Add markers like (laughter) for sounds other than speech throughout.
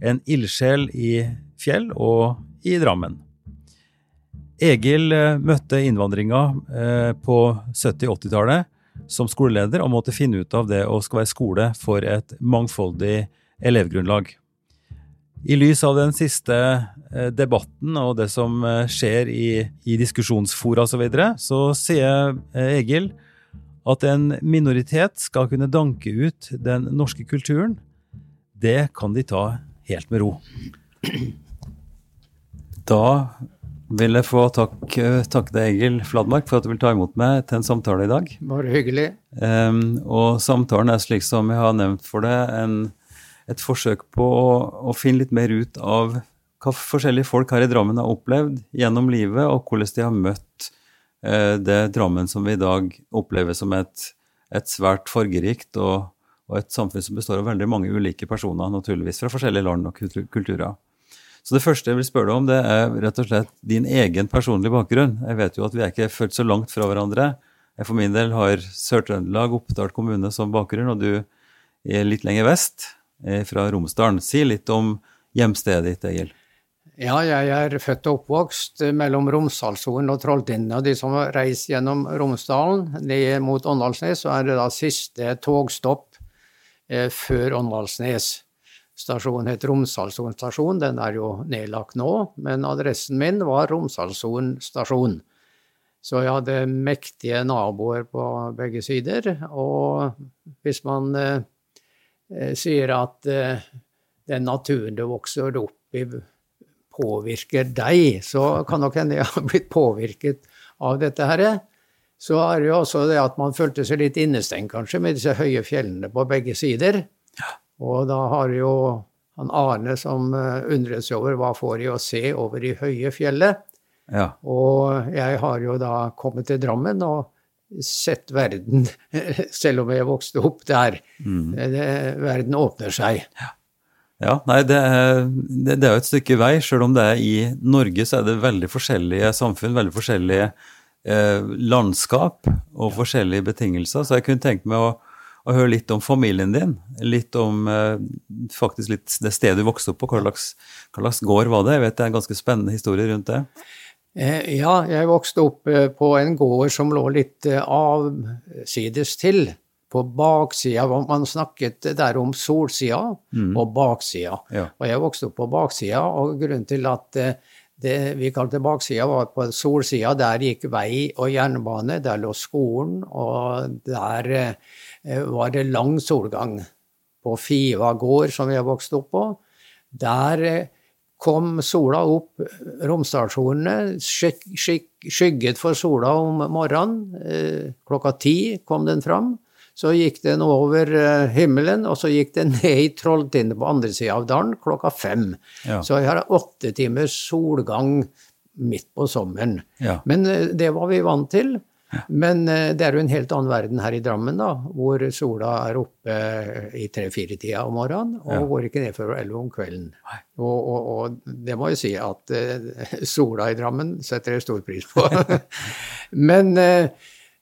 en ildsjel i Fjell og i Drammen. Egil eh, møtte innvandringa eh, på 70-80-tallet som skoleleder og måtte finne ut av det å skal være skole for et mangfoldig elevgrunnlag. I lys av den siste eh, debatten og det som skjer i, i diskusjonsfora osv., så, videre, så sier Egil at en minoritet skal kunne danke ut den norske kulturen. Det kan de ta helt med ro. Da vil jeg få takke takk deg, Egil Fladmark, for at du vil ta imot meg til en samtale i dag. Bare hyggelig. Um, og samtalen er slik som jeg har nevnt for deg, en, et forsøk på å, å finne litt mer ut av hva forskjellige folk her i Drammen har opplevd gjennom livet, og hvordan de har møtt uh, det Drammen som vi i dag opplever som et, et svært fargerikt og, og et samfunn som består av veldig mange ulike personer, naturligvis, fra forskjellige land og kulturer. Så det første jeg vil spørre deg om, det er rett og slett din egen personlige bakgrunn. Jeg vet jo at vi er ikke født så langt fra hverandre. Jeg for min del har Sør-Trøndelag, Oppdal kommune som bakgrunn, og du er litt lenger vest, eh, fra Romsdalen. Si litt om hjemstedet ditt, Egil. Ja, jeg er født og oppvokst mellom Romsdalsfjorden og Trolltinden. Og de som reist gjennom Romsdalen ned mot Åndalsnes, så er det da siste togstopp eh, før Åndalsnes. Stasjonen het Romsdalssonen stasjon, den er jo nedlagt nå, men adressen min var Romsdalssonen stasjon. Så jeg hadde mektige naboer på begge sider, og hvis man eh, eh, sier at eh, den naturen du vokser opp i, påvirker deg, så kan nok hende jeg har blitt påvirket av dette her. Så er det jo også det at man følte seg litt innestengt, kanskje, med disse høye fjellene på begge sider. Og da har jo han Arne som eh, undret seg over hva får de å se over de høye fjellet. Ja. Og jeg har jo da kommet til Drammen og sett verden, (laughs) selv om jeg vokste opp der. Det, verden åpner seg. Ja, nei, det er, det, det er jo et stykke vei, selv om det er i Norge så er det veldig forskjellige samfunn, veldig forskjellige eh, landskap og forskjellige betingelser. Så jeg kunne tenkt meg å, å høre litt om familien din, litt om eh, faktisk litt det stedet du vokste opp på, hva slags, hva slags gård var det? Jeg vet det er en ganske spennende historie rundt det. Eh, Ja, jeg vokste opp eh, på en gård som lå litt eh, avsides til. På baksida, man snakket der om solsida og baksida. Ja. Og jeg vokste opp på baksida, og grunnen til at det vi kalte baksida, var på solsida. Der gikk vei og jernbane, der lå skolen, og der eh, var det lang solgang. På Fiva gård, som jeg vokste opp på, der eh, kom sola opp, skyk, skyk, skygget for sola om morgenen. Eh, klokka ti kom den fram. Så gikk den over eh, himmelen, og så gikk den (laughs) ned i Trolltinnet på andre sida av dalen klokka fem. Ja. Så jeg har åtte timers solgang midt på sommeren. Ja. Men eh, det var vi vant til. Men eh, det er jo en helt annen verden her i Drammen, da, hvor sola er oppe i tre-fire-tida om morgenen og Ja. går ikke ned før elleve om kvelden. Og, og, og det må jeg si at (laughs) sola i Drammen setter jeg stor pris på. (laughs) Men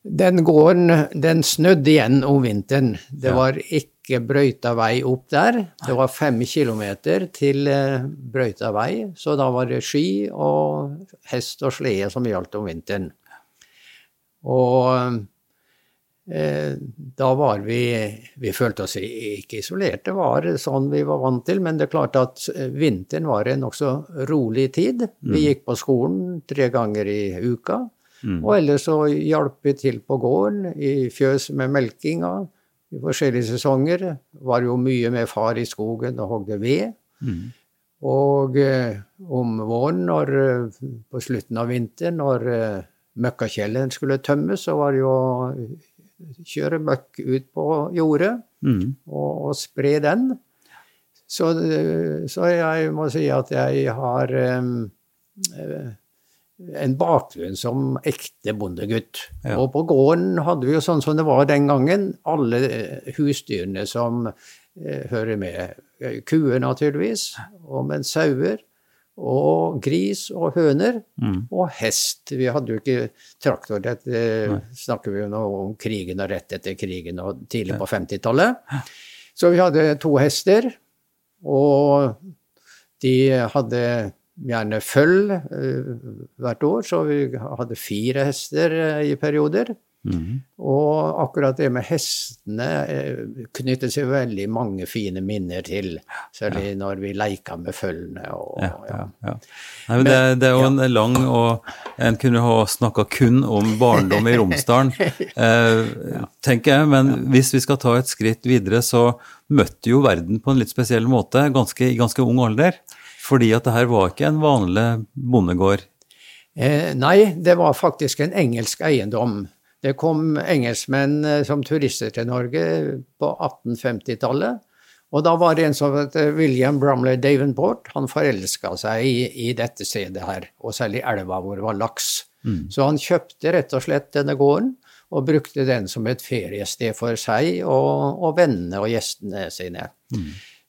den gården, den snødde igjen om vinteren. Det var ikke brøyta vei opp der. Det var fem kilometer til eh, brøyta vei, så da var det ski og hest og slede som gjaldt om vinteren. Og eh, da var vi Vi følte oss ikke isolerte, det var sånn vi var vant til. Men det er klart at eh, vinteren var en nokså rolig tid. Vi gikk på skolen tre ganger i uka. Og ellers så hjalp vi til på gården i fjøs med melkinga. I forskjellige sesonger var jo mye med far i skogen og hogde ved. Og eh, om våren, når, eh, på slutten av vinteren, når eh, møkkakjelleren skulle tømmes, så var det jo å kjøre møkk ut på jordet Mm. og, og spre den. Så, eh, så jeg må si at jeg har eh, eh, en bakgrunn som ekte bondegutt. Ja. Og på gården hadde vi jo sånn som det var den gangen, alle eh, husdyrene som eh, hører med. Eh, Kuer, naturligvis, og men sauer. Og gris og høner. Mm. Og hest. Vi hadde jo ikke traktor. Dette snakker vi jo nå om krigen og rett etter krigen og tidlig på 50-tallet. Så vi hadde to hester, og de hadde gjerne føll eh, hvert år, så vi hadde fire hester eh, i perioder. Mm. Og akkurat det med hestene knyttet knytter seg veldig mange fine minner til. Særlig når vi leika med følgene. Og, Ja, ja. ja, ja. Nei, men det, det er jo en lang og En kunne ha snakka kun om barndom i (laughs) Romsdalen, eh, tenker jeg. Men hvis vi skal ta et skritt videre, så møtte jo verden på en litt spesiell måte ganske, i ganske ung alder. Fordi at det her var ikke en vanlig bondegård. Eh, nei, det var faktisk en engelsk eiendom. Det kom engelskmenn eh, som turister til Norge på 1850-tallet. Og da var det en som het William Brumley Davenport. Han forelska seg i, i dette stedet her, og særlig elva hvor det var laks. Så han kjøpte rett og slett denne gården, og brukte den som et feriested for seg og, og vennene og gjestene sine.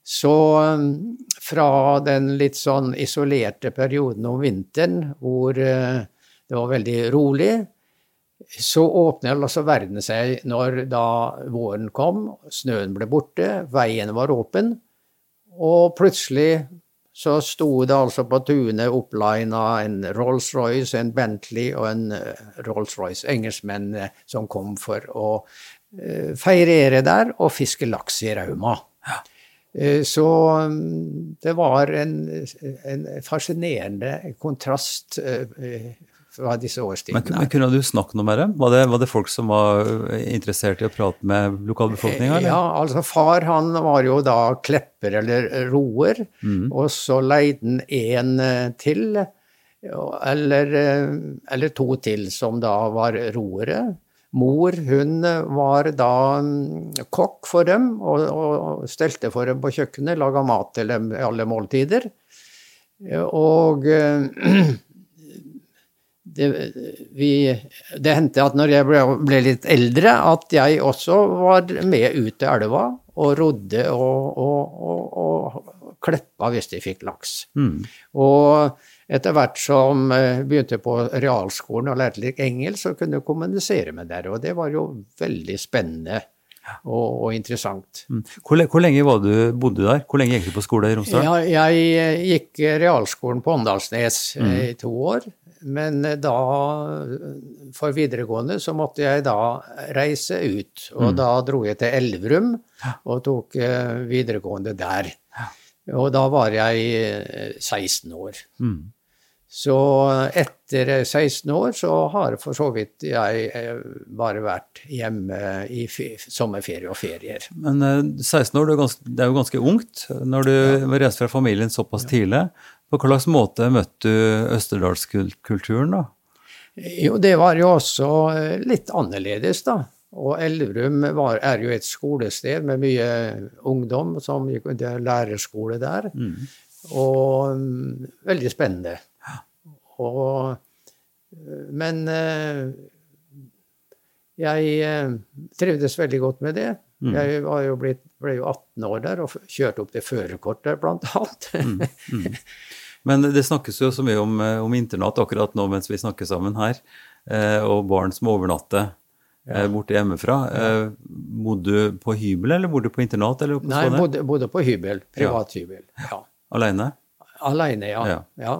Så um, fra den litt sånn isolerte perioden om vinteren hvor eh, det var veldig rolig, så åpner altså verden seg når da våren kom, snøen ble borte, veien var åpen, og plutselig så sto det altså på tunet opplina en Rolls-Royce, en Bentley og en eh, Rolls-Royce, engelskmenn eh, som kom for å feirere der og fiske laks i Rauma. Eh, Så mm, det var en, en fascinerende kontrast eh, fra disse årstidene. men kunne du snakket noe med dem? Var det, var det folk som var eh, interessert i å prate med lokalbefolkninga? Ja, altså far han var jo da klepper eller roer, Mm. og så leide han en eh, til, eller, eh, eller to til som da var roere. Mor hun eh, var da mm, kokk for dem og, og stelte for dem på kjøkkenet, laga mat til dem i alle måltider. Og eh, (clears throat) det, vi, det hendte at når jeg ble, ble litt eldre, at jeg også var med ut til elva og rodde og, og, og, og kleppa hvis de fikk laks. Mm. Og etter hvert som begynte på realskolen og lærte litt engelsk, så kunne kommunisere med dere, og det var jo veldig spennende og, og interessant. Mm. Hvor, hvor lenge var du, bodde du der? Hvor lenge gikk du på skole i Romsdal? Ja, jeg eh, gikk realskolen på Åndalsnes mm. i to år. Men eh, da, for videregående, så måtte jeg da reise ut. Og da dro jeg til Elverum og tok eh, videregående der. Og da var jeg eh, 16 år. Mm. Så etter 16 år så har for så vidt jeg eh, bare vært hjemme i sommerferie og ferier. Men eh, 16 år, det er, jo ganske ungt når du reiste fra familien såpass tidlig. På hva slags måte møtte du østerdalskulturen, da? Jo, det var jo også eh, litt annerledes, da. Og Elverum var, er jo et skolested med mye ungdom som gikk Det er lærerskole der. Og um, veldig spennende. Og, eh, men eh, jeg eh, trivdes veldig godt med det. Jeg var jo blitt, ble jo 18 år der og kjørte opp til førerkort der, blant annet. Men det snakkes jo så mye om, om internat akkurat nå mens vi snakker sammen her, eh, og barn som overnatter ja. borte hjemmefra. Ja. bodde du på hybel, eller bodde du på internat? eller på Nei, bodde, bodde på hybel. Privat hybel. Ja. Alene? Aleine, ja. Ja. ja.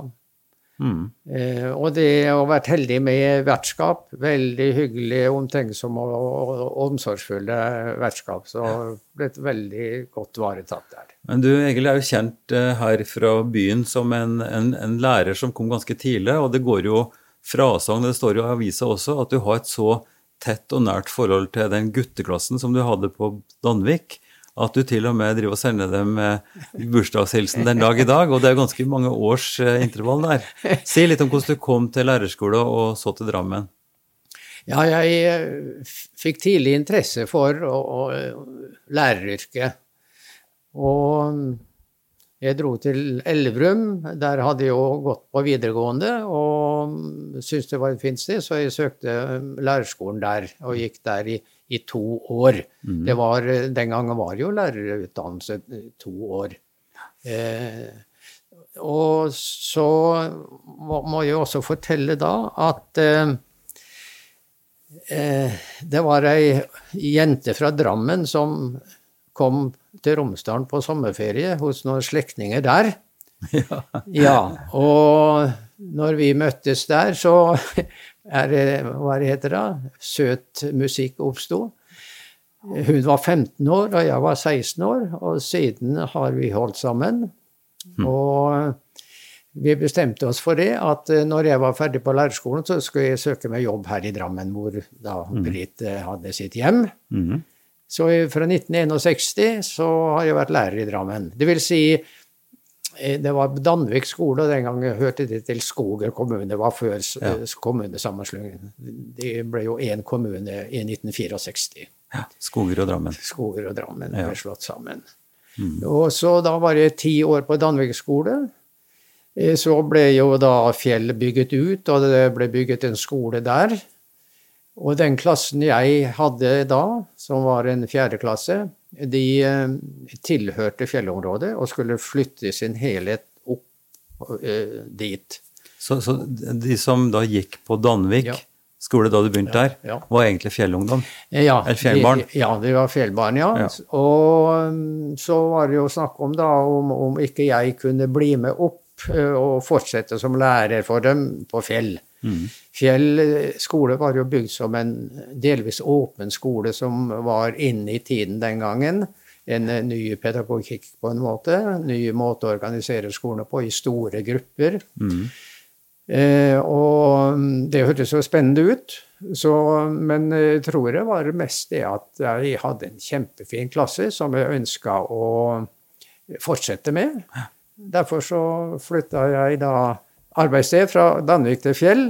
Mm. Eh, og det å ha vært heldig med vertskap, veldig hyggelig, omtenksomme og, og, og omsorgsfulle vertskap, så blitt veldig godt varetatt der. Men du Egil er jo kjent eh, her fra byen som en, en, en lærer som kom ganske tidlig, og det går jo frasagn, det står jo i avisa også, at du har et så tett og nært forhold til den gutteklassen som du hadde på Danvik, at du til og med driver og sender dem eh, bursdagshilsen den dag i dag, og det er ganske mange års eh, intervall der. Si litt om hvordan du kom til lærerskole og så til Drammen. Ja, jeg eh, fikk tidlig interesse for læreryrket. Og Jeg dro til Elverum. Der hadde jeg jo gått på videregående og syntes det var et fint sted, så jeg søkte lærerskolen der og gikk der i, i to år. Det var, den gangen var jo lærerutdannelse to år. Eh, og så må jeg også fortelle da at eh, eh, det var ei jente fra Drammen som kom til Romsdalen på sommerferie hos noen slektninger der. (laughs) Ja. og når vi møttes der, så er hva det heter det, søt musikk oppsto. Hun var 15 år, og jeg var 16 år, og siden har vi holdt sammen. Og vi bestemte oss for det, at eh, når jeg var ferdig på lærerskolen, så skulle jeg søke meg jobb her i Drammen, hvor da Britt eh, hadde sitt hjem. Mm. Så fra 1961 så har jeg vært lærer i Drammen. Det vil si, det var Danvik skole, og den gangen hørte de til Skoger kommune. Det var før Ja. kommunesammenslåingen. Det ble jo én kommune i 1964. Ja. Skoger og Drammen. Skoger og Drammen Ja. ble slått sammen. Og så da var jeg ti år på Danvik skole. Eh, Så ble jo da Fjell bygget ut, og det ble bygget en skole der. Og den klassen jeg hadde da, som var en fjerde klasse, de eh, tilhørte fjellområdet og skulle flytte sin helhet opp eh, dit. Så, så de som da gikk på Danvik Ja. skole da du begynte der, ja. var egentlig fjellungdom? Ja, Eller fjellbarn? De, ja, de var fjellbarn, ja. Ja. Og um, så var det jo snakk om da om, om ikke jeg kunne bli med opp eh, og fortsette som lærer for dem på Fjell. Mm. Fjell eh, skole var jo bygd som en delvis åpen skole som var inne i tiden den gangen. En eh, ny pedagogikk på en måte. En ny måte å organisere skolene på i store grupper. Mm. Eh, og mm, det hørtes så spennende ut. Så, men jeg tror det var mest det at jeg hadde en kjempefin klasse som jeg ønska å fortsette med. Derfor så flytta jeg da arbeidssted fra Danvik til Fjell,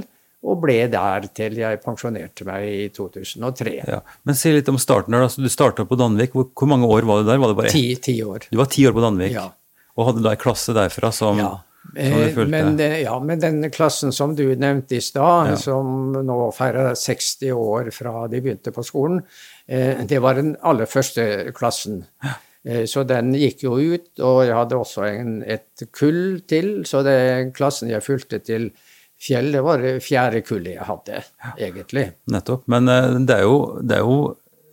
og ble der til jeg pensjonerte meg i 2003. Ja. Men si litt om starten der. Altså, du starta på Danvik. Hvor, hvor mange år var du der? Var det bare? Ti, ti år. Du var ti år på Danvik, Ja. og hadde da ei klasse derfra som, Ja. Eh? Men, ja, men den klassen som du nevnte i stad, Ja. som nå feirer 60 år fra de begynte på skolen, eh, det var den aller første klassen. Eh, Så den gikk jo ut, og jeg hadde også en, et kull til, så det, klassen jeg fulgte til Fjell, det var det fjerde kullet jeg hadde, egentlig. Nettopp. Men eh, det er, jo, det er jo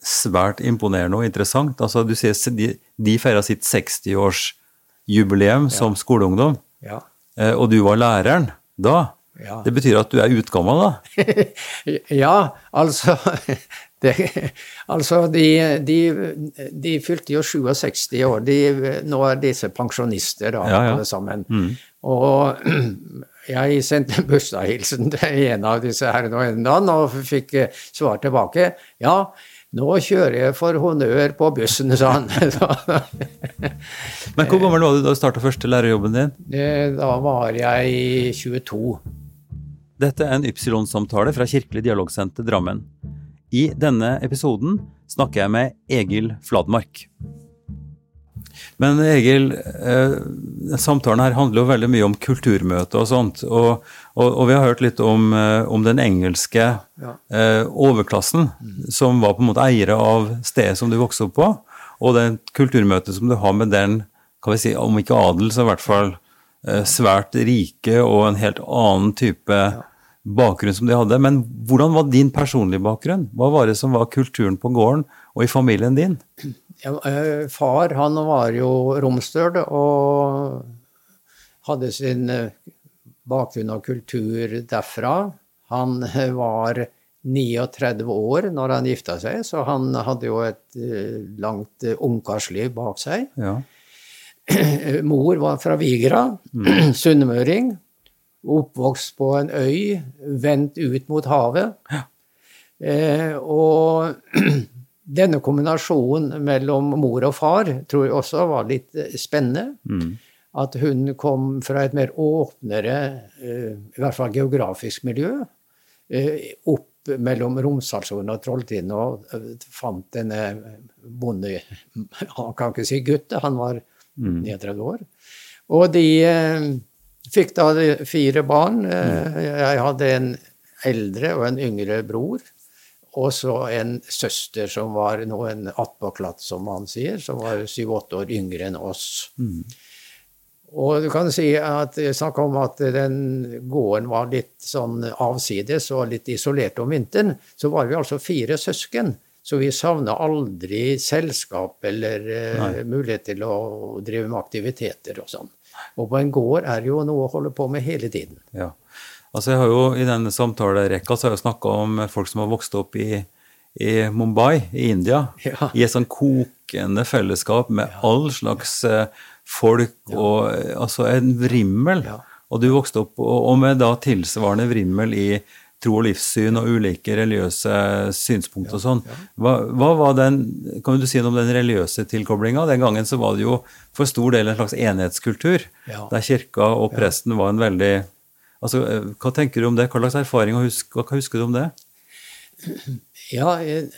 svært imponerende og interessant. Altså, du sier de, de feira sitt 60-årsjubileum som skoleungdom, Ja. eh, og du var læreren da. Ja. Det betyr at du er utgammel, da? (laughs) ja, altså det, (laughs) Altså, de, de, de fylte jo 67 år. De, nå er disse pensjonister, da, Ja, ja. alle sammen. Og (clears throat) jeg sendte en bursdagshilsen til en av disse herrene og en dagen, og fikk eh, svar tilbake. Ja, nå kjører jeg for honnør på bussen, sa han. (laughs) (laughs) Men hvor gammel var du da du starta første lærerjobben din? Da var jeg 22. Dette er en Ypsilon-samtale fra Kirkelig dialogsenter Drammen. I denne episoden snakker jeg med Egil Fladmark. Men Egil, eh, samtalen her handler jo veldig mye om kulturmøte og sånt. Og, og, og vi har hørt litt om, eh, om den engelske Ja. eh, overklassen, som var på en måte eiere av stedet som du vokste opp på. Og det kulturmøtet som du har med den, kan vi si, om ikke adel, så i hvert fall eh, svært rike og en helt annen type bakgrunn som de hadde. Men hvordan var din personlige bakgrunn? Hva var det som var kulturen på gården og i familien din? Ja, eh, far han var jo romstøl og hadde sin eh, bakgrunn og kultur derfra. Han eh, var 39 år når han gifta seg, så han hadde jo et langt ungkarsliv bak seg. Ja. (clears throat) Mor var fra Vigra, (clears throat) sunnmøring. Oppvokst på en øy, vendt ut mot havet. Eh, og (clears throat) denne kombinasjonen mellom mor og far tror jeg også var litt eh, spennende. Mm. At hun kom fra et mer åpnere, eh, i hvert fall geografisk miljø, eh, opp mellom Romsdalssonen og Trolltinden og eh, fant denne bonde (laughs) Han kan ikke si gutt, han var 39 år. Og de eh, fikk da fire barn. Eh, Jeg hadde en eldre og en yngre bror. Og så en søster som var nå en attpåklatt, som man sier, som var syv-åtte år yngre enn oss. Og du kan si at snakk om at den gården var litt sånn avsides og litt isolert om vinteren. Så var vi altså fire søsken. Så vi savna aldri selskap eller uh, mulighet til å drive med aktiviteter og sånn. Og på en gård er jo noe å holde på med hele tiden. Ja. Altså jeg har jo I denne samtalerekka så har jeg snakka om folk som har vokst opp i, i Mumbai i India. Ja. I et sånn kokende fellesskap med all slags eh, folk og eh, altså en vrimmel. Ja. Og du vokste opp og, og med da tilsvarende vrimmel i tro og livssyn og ulike religiøse synspunkter og sånn. Hva, hva var den, Kan du si noe om den religiøse tilkoblinga? Den gangen så var det jo for stor del en slags enhetskultur, Ja. der kirka og presten var en veldig altså, Hva tenker du om det? Hva slags erfaring og husk, hva husker du om det? Ja, eh,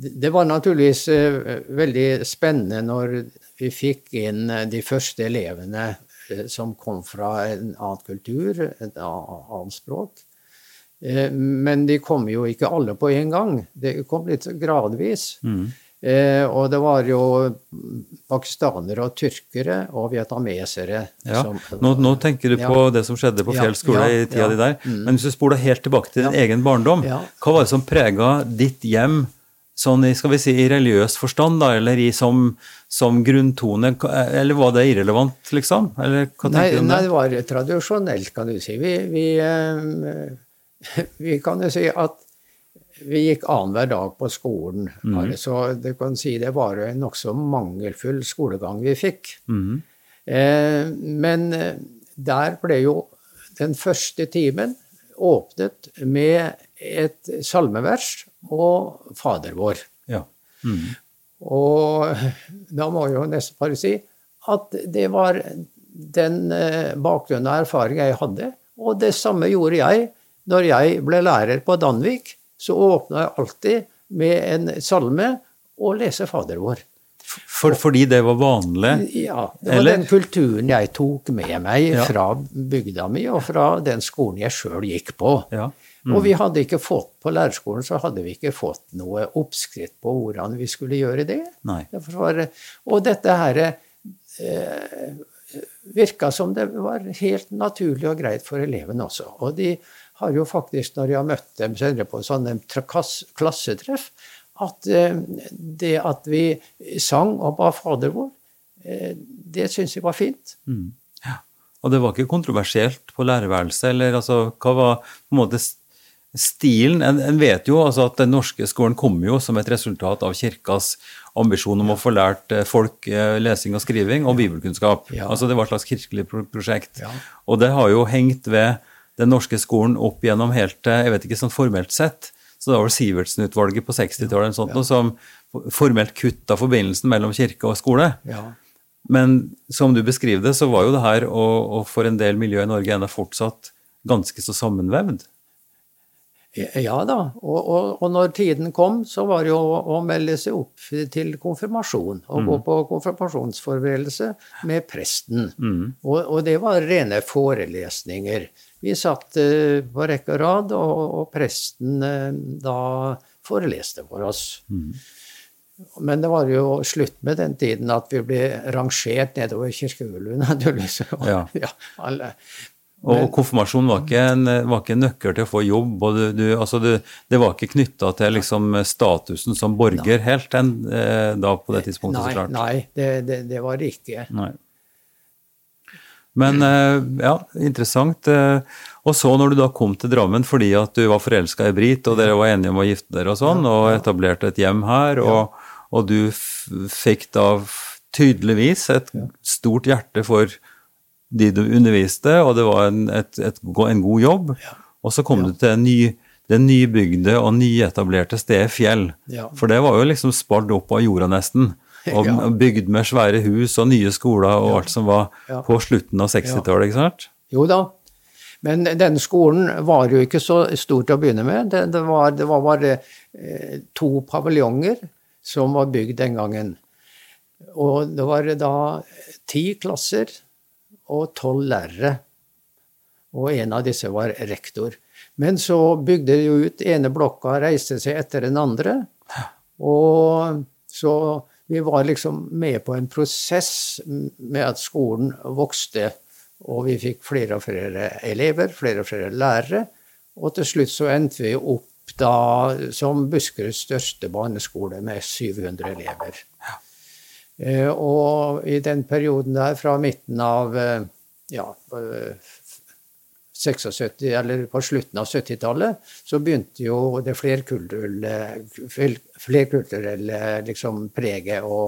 det var naturligvis eh, veldig spennende når vi fikk inn eh, de første elevene som kom fra en annen kultur, et annet språk. Eh, Men de kom jo ikke alle på en gang. Det kom litt gradvis. Eh, og det var jo pakistanere og tyrkere og vietnamesere Ja. som Nå, nå tenker du på Ja. det som skjedde på Fjell skole ja, i tida di der. Men hvis du spoler helt tilbake til din egen barndom, hva var det som prega ditt hjem sånn i, skal vi si, i religiøs forstand, da, eller i som, som grunntone? Eller var det irrelevant, liksom? Eller hva Nei, tenker du om nei, det? det var tradisjonelt, kan du si. Vi, vi, eh, (laughs) vi kan jo si at vi gikk annenhver dag på skolen. Mm. Så du kan si det var en nokså mangelfull skolegang vi fikk. Mm. Eh, men eh, der ble jo den første timen åpnet med et salmevers og Fader vår. Ja. Mm. Og da må jeg jo nesten bare si at det var den eh, bakgrunnen og erfaringen jeg hadde. Og det samme gjorde jeg når jeg ble lærer på Danvik. Så åpna jeg alltid med en salme og lese Fader vår. For, fordi det var vanlig? Ja, det var Eller? den kulturen jeg tok med meg Ja. fra bygda mi og fra den skolen jeg sjøl gikk på. Ja. Og vi hadde ikke fått, på lærerskolen så hadde vi ikke fått noe oppskrift på hvordan vi skulle gjøre det. Var, og dette her eh, virka som det var helt naturlig og greit for elevene også. Og de har jo faktisk, når jeg har møtt dem senere på sånne klassetreff, at eh, det at vi sang og ba Fader vår, eh, det syns jeg var fint. Og det var ikke kontroversielt på lærerværelset, eller altså, hva var på en måte stilen? En, en vet jo altså at den norske skolen kommer jo som et resultat av kirkas ambisjon om å få lært eh, folk eh, lesing og skriving og bibelkunnskap. Ja. Altså det var et slags kirkelig prosjekt. Ja. Og det har jo hengt ved den norske skolen opp gjennom helt jeg vet ikke sånn formelt sett, så det var vel Sivertsen-utvalget på 60-tallet ja. som formelt kutta forbindelsen mellom kirke og skole. Ja. Men som du beskriver det, så var jo det her, og, og for en del miljø i Norge, ennå fortsatt ganske så sammenvevd. Ja da, og, og, og når tiden kom, så var det jo å, melde seg opp til konfirmasjon. Og gå på konfirmasjonsforberedelse med presten. Og, og det var rene forelesninger. Vi satt uh, på rekke og rad, og, presten uh, da foreleste for oss. Men det var jo slutt med den tiden at vi ble rangert nedover kirkegulvet, (laughs) naturligvis. Ja. alle. Og konfirmasjon var ikke, en, var ikke en nøkkel til å få jobb. og du, du, altså du, Det var ikke knytta til liksom statusen som borger helt en, eh, da på det tidspunktet, Nei, så klart. nei det, det, det var ikke. Nei. Men eh, ja, interessant. Eh, Og så når du da kom til Drammen fordi at du var forelska i Brit, og dere var enige om å gifte dere og sånn, og etablerte et hjem her, og, og du fikk da tydeligvis et stort hjerte for de du underviste, og det var en, et, et, en god jobb, og så kom du til en ny, det nybygde og nyetablerte stedet Fjell. Ja. For det var jo liksom spart opp av jorda nesten. (laughs) Og Ja. bygd med svære hus og nye skoler og alt som var Ja. på slutten av 60-tallet, ikke sant? Jo da. Men denne skolen var jo ikke så stor til å begynne med. Det, det, var, det var bare eh, to paviljonger som var bygd den gangen. Og det var da ti klasser og tolv lærere. Og en av disse var rektor. Men så bygde de jo ut ene blokka, reiste seg etter den andre. Og så vi var liksom med på en prosess med at skolen vokste. Og vi fikk flere og flere elever, flere og flere lærere. Og til slutt så endte vi opp da som Buskeruds største barneskole med 700 elever. Eh, og i den perioden der, fra midten av eh, ja, eh, 76, eller på slutten av 70-tallet, så begynte jo det flerkulturelle, flerkulturelle liksom, preget å,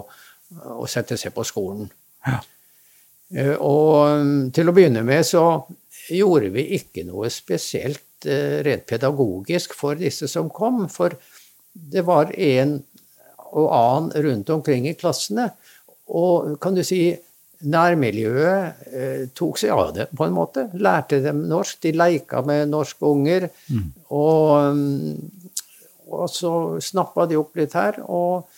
å sette seg på skolen. Ja. Og mm, til å begynne med så gjorde vi ikke noe spesielt eh, rent pedagogisk for disse som kom, for det var en og annen rundt omkring i klassene. Og kan du si nærmiljøet eh, tok seg av det på en måte. Lærte dem norsk. De leika med norske unger. Og, mm, og så snappa de opp litt her. Og,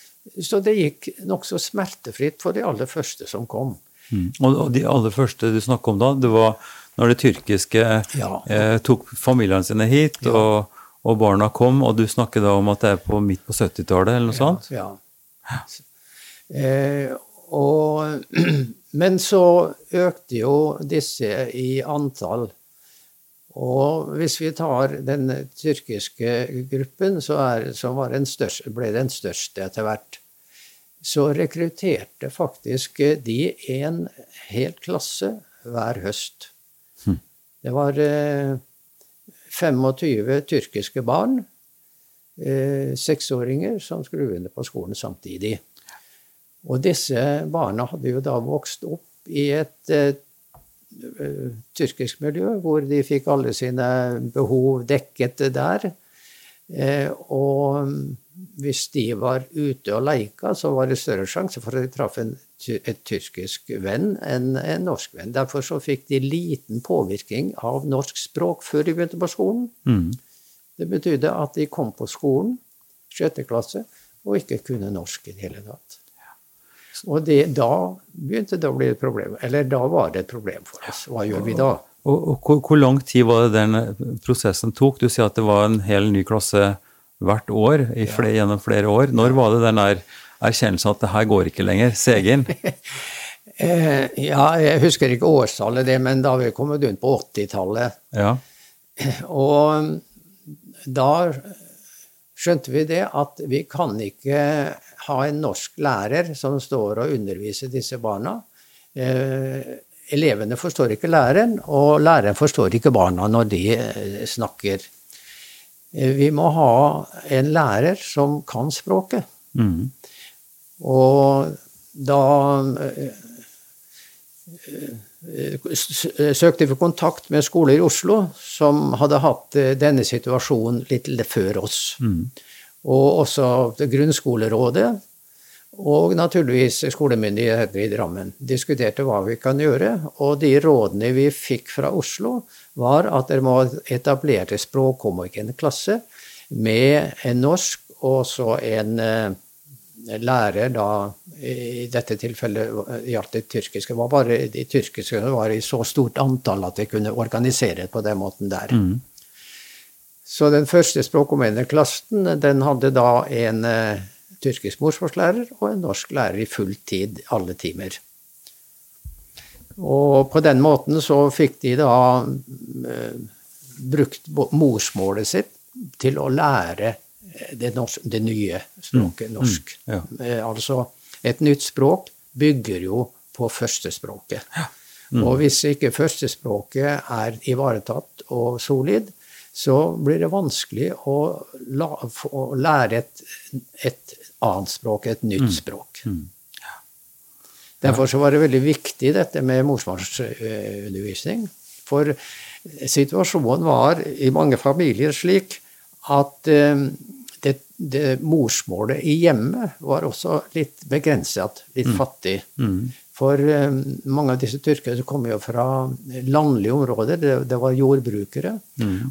så det gikk nokså smertefritt for de aller første som kom. Mm. Og, de aller første du snakka om da, det var når det tyrkiske Ja. eh, tok familiene sine hit, og, og barna kom, og du snakker da om at det er på midt på 70-tallet, eller noe sånt? Ja. Eh, og, (clears throat) men så økte jo disse i antall. Og hvis vi tar den tyrkiske gruppen, så er, så var den største, ble den største etter hvert, så rekrutterte faktisk de en hel klasse hver høst. Det var eh, 25 tyrkiske barn, eh, seksåringer, som skulle begynne på skolen samtidig. Og disse barna hadde jo da vokst opp i et eh, tyrkisk miljø, hvor de fikk alle sine behov dekket der. Uh, og hvis de var ute og leika, så var det større sjanse for at de traff en, et tyrkisk venn enn en norsk venn. Derfor så fikk de liten påvirkning av norsk språk før de begynte på skolen. Mm. Det betydde at de kom på skolen, sjette klasse, og ikke kunne norsk i det hele tatt. Og det, da begynte det å bli et problem. Eller da var det et problem for oss. Hva gjør vi da? Og, og hvor, hvor lang tid var det den prosessen tok? Du sier at det var en hel ny klasse hvert år i flere, gjennom flere år. Når var det den der erkjennelsen at det her går ikke lenger? Segen? (laughs) Eh, ja, jeg husker ikke årstallet, det, men da har vi kommet rundt på 80-tallet. Ja. Og da skjønte vi det at vi kan ikke ha en norsk lærer som står og underviser disse barna. Eh, elevene forstår ikke læreren, og læreren forstår ikke barna når de eh, snakker. Eh, vi må ha en lærer som kan språket. Mm. Og da eh, søkte vi kontakt med skoler i Oslo som hadde hatt denne situasjonen litt før oss. Og også grunnskolerådet og naturligvis skolemyndighetene i Drammen diskuterte hva vi kan gjøre. Og de rådene vi fikk fra Oslo, var at det må etablere språkhomogen klasse med en norsk og så en eh, lærer da I dette tilfellet gjaldt det tyrkiske. var bare De tyrkiske var i så stort antall at de kunne organisere det på den måten der. Så den første språkomvendende klassen den hadde da en uh, tyrkisk morsmålslærer og en norsk lærer i full tid alle timer. Og på den måten så fikk de da uh, brukt morsmålet sitt til å lære eh, det, norsk, det nye språket norsk. ja. uh, altså, et nytt språk bygger jo på førstespråket. Og hvis ikke førstespråket er ivaretatt og solid, så blir det vanskelig å, la, å lære et, et annet språk, et nytt språk. Derfor så var det veldig viktig dette med morsmålsundervisning. For situasjonen var i mange familier slik at eh, det, det morsmålet i hjemmet var også litt begrenset, litt fattig. For eh, mange av disse tyrkerne kom jo fra landlige områder. Det, det var jordbrukere.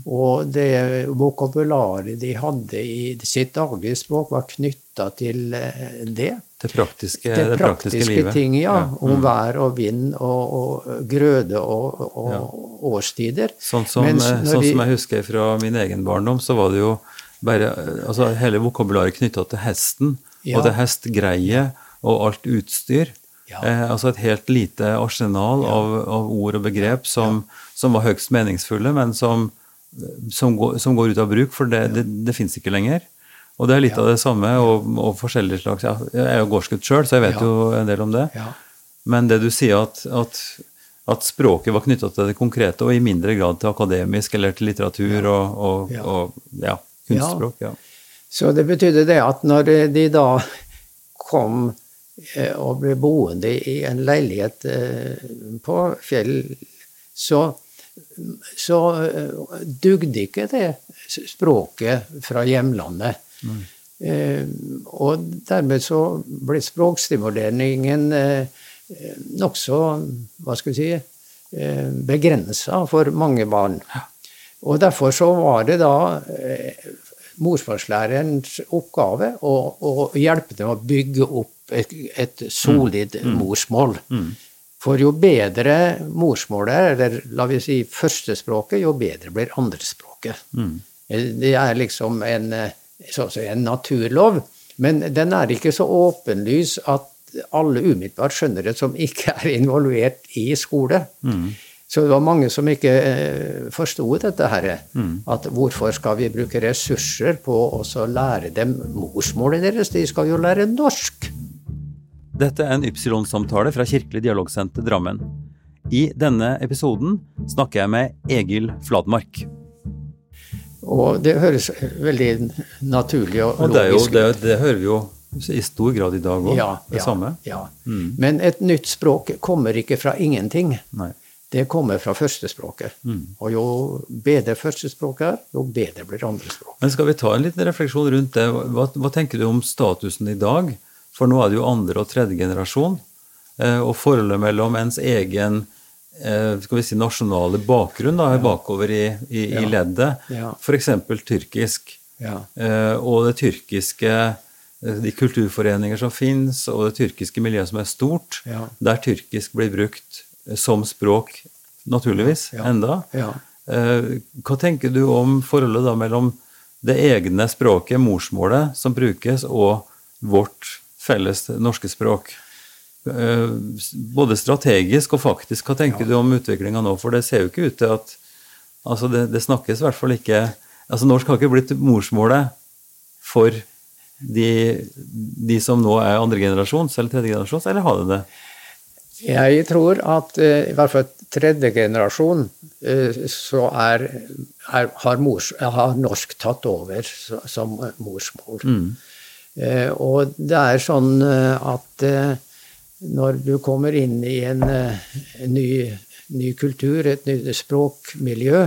Og det vokabularet de hadde i sitt daglige språk, var knytta til eh, det. Det praktiske, Det det praktiske praktiske livet. ting, ja. Mm. Om vær og vind og, og grøde og, og årstider. Sånn som, eh, sånn de- som jeg husker fra min egen barndom, så var det jo bare altså hele vokabularet knytta til hesten, Ja. og til hestgreie og alt utstyr. Ja. Eh, altså et helt lite arsenal av, av ord og begrep som, som var høyst meningsfulle, men som, som, går, som går ut av bruk, for det, det, det fins ikke lenger. Og det er litt av det samme, og, og forskjellige slags Jeg er jo gårdsgutt sjøl, så jeg vet Ja. jo en del om det. Ja. Men det du sier at, at, at språket var knytta til det konkrete, og i mindre grad til akademisk eller til litteratur og, og, Ja. og ja, kunstspråk. Ja. Så det betydde det at når de da kom eh, og ble boende i en leilighet eh, på Fjell, så, så eh, dugde ikke det språket fra hjemlandet. Eh, Og dermed så ble språkstimuleringen nokså, hva skal vi si, begrensa for mange barn. Og derfor så var det da morsmålslærerens oppgave å, å hjelpe dem å bygge opp et, et solid morsmål. For jo bedre morsmålet er, eller la vi si førstespråket, jo bedre blir andrespråket. Mm. Det er liksom en, eh, en naturlov, men den er ikke så åpenlys at alle umiddelbart skjønner det som ikke er involvert i skole. Så det var mange som ikke eh, forsto dette her. At hvorfor skal vi bruke ressurser på å lære dem morsmålet deres? De skal jo lære norsk. Dette er en Ypsilon-samtale fra Kirkelig dialogsenter Drammen. I denne episoden snakker jeg med Egil Fladmark. Og det høres veldig naturlig og Og det, er jo, logisk det, ut. det hører vi jo i stor grad i dag òg, Ja, det ja, samme. Ja. Men et nytt språk kommer ikke fra ingenting. Nei. Det kommer fra førstespråket. Og jo bedre førstespråket er, jo bedre blir andrespråk. Men skal vi ta en liten refleksjon rundt det? Hva, hva tenker du om statusen i dag? For nå er det jo andre og tredje generasjon. Eh, og forholdet mellom ens egen eh, skal vi si, nasjonale bakgrunn da, bakover i, i, i leddet, Ja. f.eks. tyrkisk, Ja. eh, og det tyrkiske de kulturforeninger som fins, og det tyrkiske miljøet som er stort, Ja. der tyrkisk blir brukt som språk, naturligvis, Ja. enda. Ja. Eh, Hva tenker du om forholdet da mellom det egne språket, morsmålet, som brukes, og vårt felles norske språk? Eh, Både strategisk og faktisk. Hva tenker du om utviklinga nå? For det ser jo ikke ut til at Altså, det, det snakkes i hvert fall ikke Altså, norsk har ikke blitt morsmålet for de, de som nå er andregenerasjons eller tredjegenerasjons, eller har det det? Jeg tror at eh, i hvert fall tredje generasjon eh, så er, er, har, mors, har norsk tatt over som morsmål. Eh, og det er sånn at når du kommer inn i en, ny, ny kultur, et nytt språkmiljø,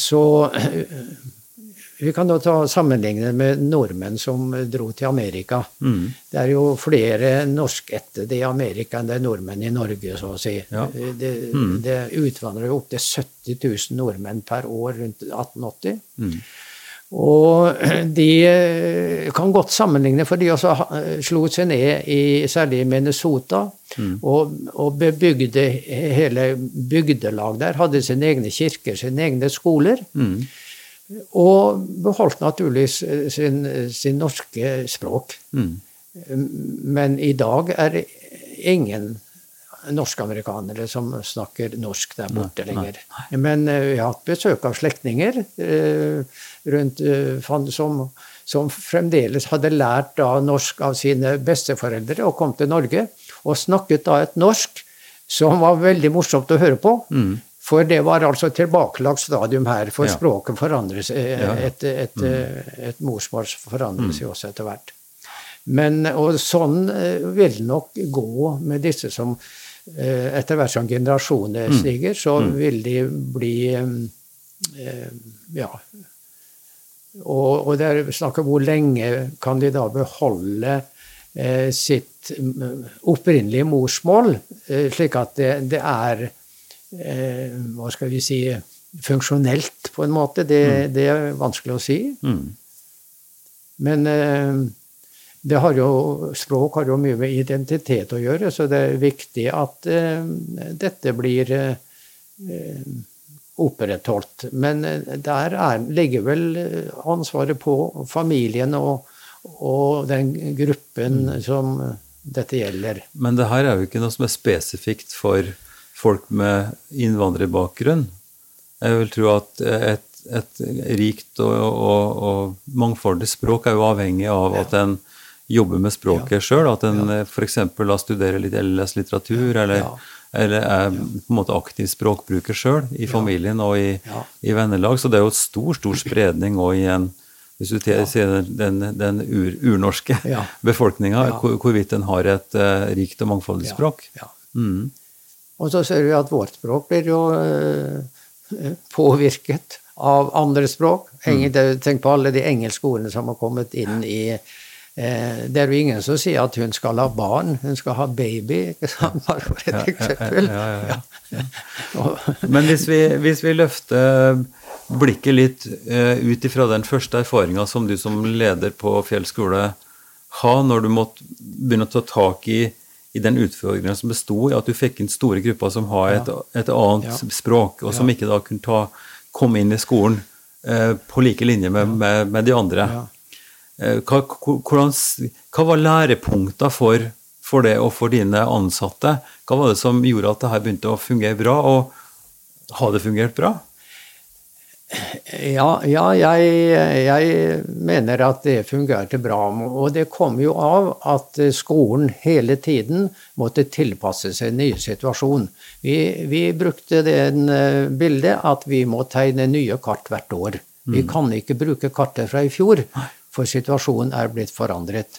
så Vi kan da ta sammenligne med nordmenn som dro til Amerika. Det er jo flere norskættede i Amerika enn det er nordmenn i Norge, så å si. Ja. Det, det utvandrer jo opptil 70 000 nordmenn per år rundt 1880. Og de eh, kan godt sammenligne, for de også slo seg ned i særlig Minnesota og, og bebygde hele bygdelag der. Hadde sine egne kirker, sine egne skoler. Og beholdt naturligvis eh, sin, sin norske språk. Men i dag er det ingen norsk-amerikanere som snakker norsk der borte lenger. Men eh, vi har hatt besøk av slektninger uh, rundt eh, som, som fremdeles hadde lært da norsk av sine besteforeldre og kom til Norge og snakket da et norsk som var veldig morsomt å høre på. For det var altså et tilbakelagt stadium her, for Ja. språket forandres. eh, ja. Et, et, eh, et morsmål forandres jo også etter hvert. Men, og sånn eh, vil nok gå med disse som Etter hvert som generasjoner stiger, så vil de bli Ja. Og, og det er snakk om hvor lenge kan de da beholde eh, sitt mm, opprinnelige morsmål, slik at det, det er Hva skal vi si funksjonelt, på en måte. Det, det er vanskelig å si. Mm. Men eh, det har jo, språk har jo mye med identitet å gjøre, så det er viktig at eh, dette blir eh, opprettholdt. Men eh, der er, ligger vel eh, ansvaret på familien og, og den gruppen som dette gjelder. Men det her er jo ikke noe som er spesifikt for folk med innvandrerbakgrunn. Jeg vil tro at et, et rikt og, og, og mangfoldig språk er jo avhengig av at en jobber med språket Ja. sjøl. At en Ja. f.eks. studerer litt eller leser litteratur, eller, Ja. eller er på en måte aktiv språkbruker sjøl i familien og i, i vennelag. Så det er jo stor, stor spredning òg i en hvis du ser den, den ur, urnorske Ja. (laughs) befolkninga, hvorvidt den har et uh, rikt og mangfoldig språk. ja. Mm. Og så ser vi at vårt språk blir jo eh, påvirket av andre språk. Tenk på alle de engelske ordene som har kommet inn i eh, Det er jo ingen som sier at hun skal ha barn, hun skal ha baby. ikke sant? Bare for et eksempel. ja, ja, ja. (laughs) Men hvis vi, hvis vi løfter blikket litt eh, ut ifra den første erfaringa som du som leder på Fjell skole har når du måtte begynne å ta tak i, i den utfordringen som besto i at du fikk inn store grupper som har et, et annet Ja. språk, og som ikke da kunne ta, komme inn i skolen eh, på like linje med, med, med de andre. Eh, Hva, hvordan, hva var lærepunkta for, for det og for dine ansatte? Hva var det som gjorde at det her begynte å fungere bra, og har det fungert bra? Ja, ja jeg, jeg mener at det fungerte bra. Og det kom jo av at skolen hele tiden måtte tilpasse seg en ny situasjon. Vi, vi brukte det bildet at vi må tegne nye kart hvert år. Vi kan ikke bruke kartet fra i fjor, for situasjonen er blitt forandret.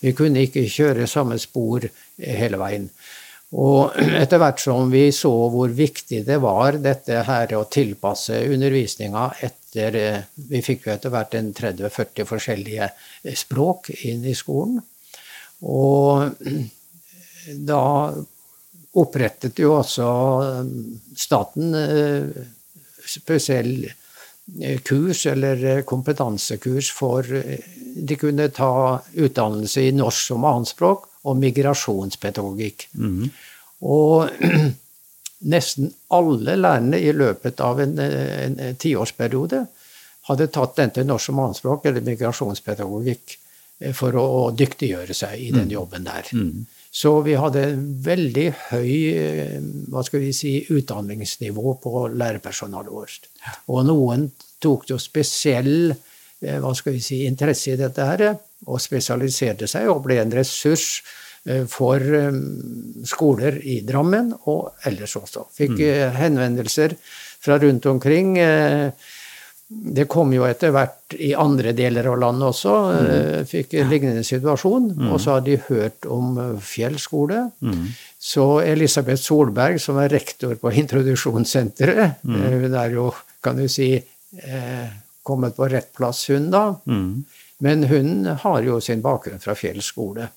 Vi kunne ikke kjøre samme spor hele veien. Og (clears throat) etter hvert som vi så hvor viktig det var dette her å tilpasse undervisninga etter eh, Vi fikk jo etter hvert en 30-40 forskjellige eh, språk inn i skolen. Og (clears throat) da opprettet jo også eh, staten spesiell kurs eller kompetansekurs for De kunne ta utdannelse i norsk som annetspråk og migrasjonspedagogikk. Og (clears throat) nesten alle lærerne i løpet av en, en, en tiårsperiode hadde tatt enten norsk som annetspråk eller migrasjonspedagogikk eh, for å, å dyktiggjøre seg i den jobben der. Så vi hadde veldig høy eh, hva skal vi si, utdanningsnivå på lærerpersonalet vårt. Og noen tok jo spesiell eh, hva skal vi si, interesse i dette her, og spesialiserte seg og ble en ressurs eh, for eh, skoler i Drammen og ellers også. Fikk eh, henvendelser fra rundt omkring. det kom jo etter hvert i andre deler av landet også. eh, Fikk en lignende situasjon. Og så har de hørt om Fjell skole. Så Elisabeth Solberg, som er rektor på introduksjonssenteret, hun er jo, kan du si, kommet på rett plass, hun da. Men hun har jo sin bakgrunn fra Fjell skole.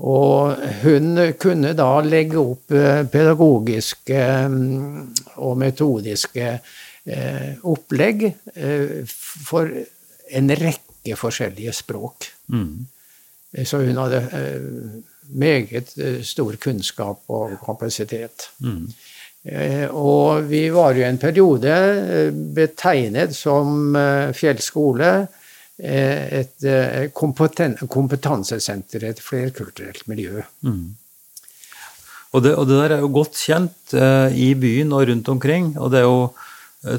Og hun kunne da legge opp eh, pedagogiske mm, og metodiske eh, opplegg eh, for en rekke forskjellige språk. Mm. Så hun hadde meget stor kunnskap og kapasitet. Mm. Og vi var jo en periode betegnet som Fjell skole et eh, kompetansesenter, et flerkulturelt miljø. Og det, og det der er jo godt kjent eh, i byen og rundt omkring. Og det er jo eh,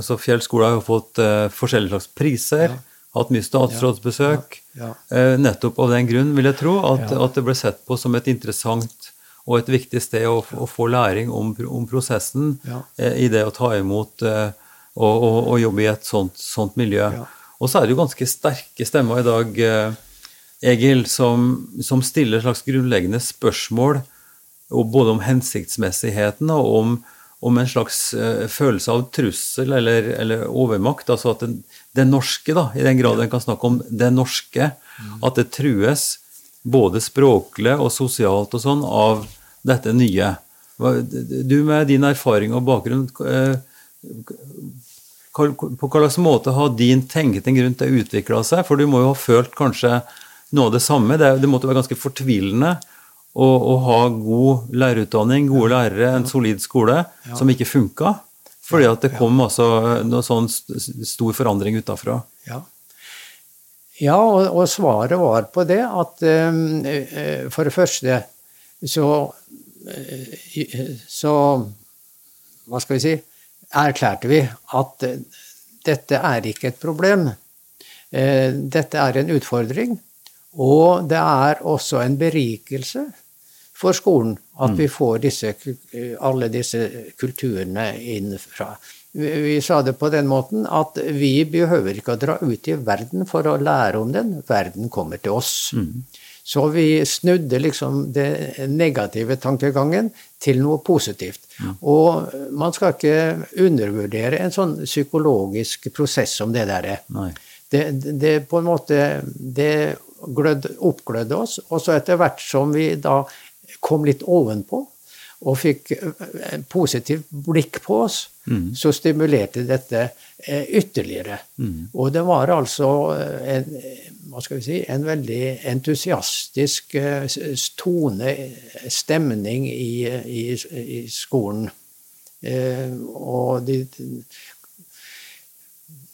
altså Fjell skole har jo fått eh, forskjellige slags priser, hatt mye statsrådsbesøk. Ja, Eh, nettopp av den grunn, vil jeg tro, at, Ja. at det ble sett på som et interessant og et viktig sted å, å få læring om, om prosessen Ja. eh, i det å ta imot eh, og, og, og jobbe i et sånt, sånt miljø. Og så er det jo ganske sterke stemmer i dag, eh, Egil, som, som stiller slags grunnleggende spørsmål både om hensiktsmessigheten og om, om en slags eh, følelse av trussel eller, eller overmakt. Altså at den, det norske, da, i den grad en kan snakke om det norske, at det trues både språklig og sosialt og sånn, av dette nye. Du med din erfaring og bakgrunn, eh, på slags måte har din tenkning rundt det utvikla seg? For du må jo ha følt kanskje noe av det samme. Det, det måtte være ganske fortvilende å, å ha god lærerutdanning, gode lærere, en solid skole, som ikke funka. Fordi at det kom altså noe sånn stor forandring utafra. Ja, ja og, og svaret var på det at eh, eh, for det første så, eh, så Hva skal vi si Erklærte vi at eh, dette er ikke et problem. Eh, Dette er en utfordring. Og det er også en berikelse for skolen at vi får disse, alle disse kulturene innenfra. Vi, vi sa det på den måten at vi behøver ikke å dra ut i verden for å lære om den. Verden kommer til oss. Så vi snudde liksom den negative tankegangen til noe positivt. Og man skal ikke undervurdere en sånn psykologisk prosess som det der er. Det, det, det på en måte det glød, oppglødde oss. Og så etter hvert som vi da kom litt ovenpå og fikk et positivt blikk på oss, så stimulerte dette ytterligere. ytterligere. Og det var altså eh, en, hva skal vi si, en veldig entusiastisk eh, tone, eh, stemning i, i, i skolen. Eh, og de,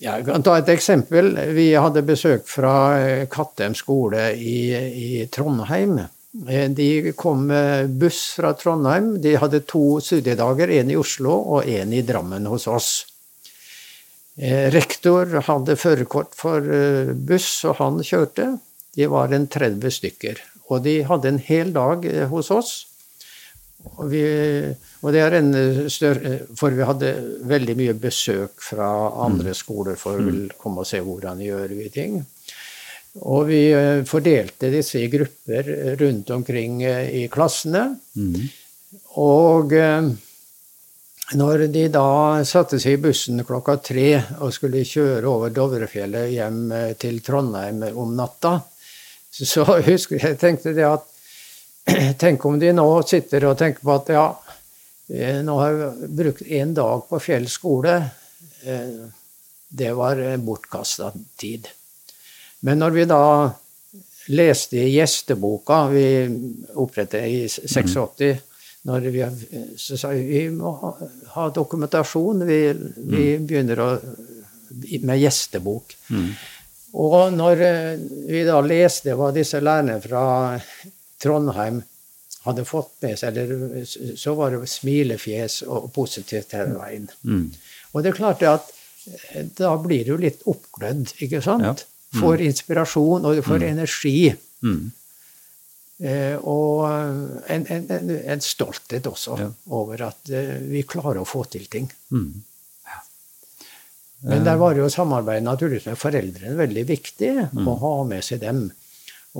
ja, jeg kan ta et eksempel. Vi hadde besøk fra eh, Kattem skole i, i Trondheim. Eh, De kom med buss fra Trondheim. De hadde to studiedager, én i Oslo og én i Drammen hos oss. Eh, Rektor hadde førerkort for eh, buss, og han kjørte. De var en 30 stykker. Og de hadde en hel dag hos oss. Og, vi, og det er en større For vi hadde veldig mye besøk fra andre skoler for å komme og se hvordan gjør vi ting. Og vi eh, fordelte disse i grupper rundt omkring eh, i klassene. Og eh, når de da satte seg i bussen klokka tre og skulle kjøre over Dovrefjellet hjem eh, til Trondheim om natta, så (laughs) husker jeg tenkte det at (clears throat) Tenk om de nå sitter og tenker på at ja, eh, nå har jeg brukt én dag på Fjell skole. Eh, Det var bortkasta tid. Men når vi da leste i gjesteboka vi opprettet i 86, når vi, så sa vi vi må ha, ha dokumentasjon. Vi, vi begynner å, med gjestebok. Og når eh, vi da leste hva disse lærerne fra Trondheim hadde fått med seg, eller, så var det smilefjes og positivt hele veien. Og det er klart at eh, da blir du litt oppglødd, ikke sant? Ja. Får inspirasjon, og du får energi. Mm. Eh, og en, en, en, en stolthet også Ja. over at eh, vi klarer å få til ting. Mm. Men der var jo samarbeidet naturligvis med foreldrene veldig viktig, å ha med seg dem.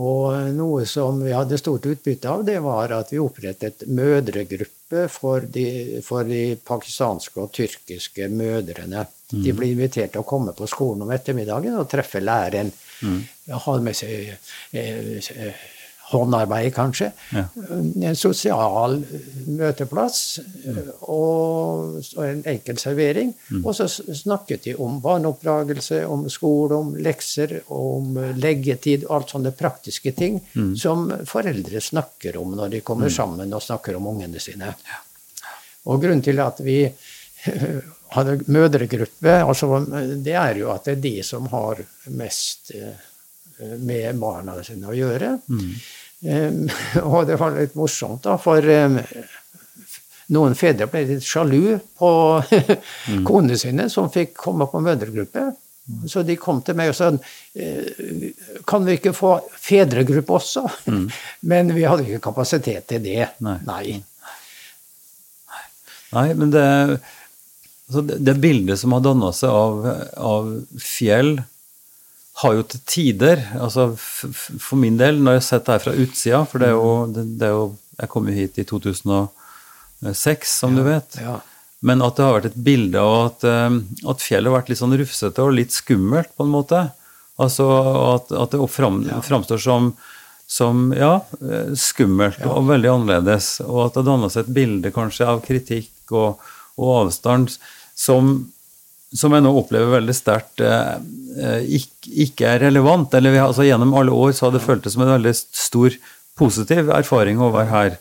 Og noe som vi hadde stort utbytte av, det var at vi opprettet mødregruppe for de, for de pakistanske og tyrkiske mødrene. De blir invitert til å komme på skolen om ettermiddagen og treffe læreren. Ha med seg eh, eh, håndarbeid, kanskje. Ja. En sosial møteplass og, og en enkel servering. Og så snakket de om barneoppdragelse, om skole, om lekser, om leggetid og alt sånne praktiske ting som foreldre snakker om når de kommer sammen og snakker om ungene sine. Og grunnen til at vi (laughs) hadde mødregruppe, altså, det er jo at det er de som har mest eh, med barna sine å gjøre. Um, og det var litt morsomt, da, for um, noen fedre ble litt sjalu på konene sine som fikk komme på mødregruppe. Så de kom til meg og sa kan vi ikke få fedregruppe også? (laughs) Men vi hadde ikke kapasitet til det. Nei. Nei, men det, altså det, det bildet som har danna seg av, av fjell, har jo til tider altså For min del, når jeg har sett det her fra utsida For det er jo, det, det er jo Jeg kom jo hit i 2006, som du vet. Ja. Men at det har vært et bilde av at, eh, at fjellet har vært litt sånn rufsete og litt skummelt, på en måte. Altså at, at det fram, framstår som, som ja, eh, skummelt og veldig annerledes. Og at det danna seg et bilde kanskje av kritikk og, og avstand som, som jeg nå opplever veldig sterkt eh, eh ikke, er relevant. eller vi, altså Gjennom alle år så har det føltes som en veldig stor positiv erfaring å være her.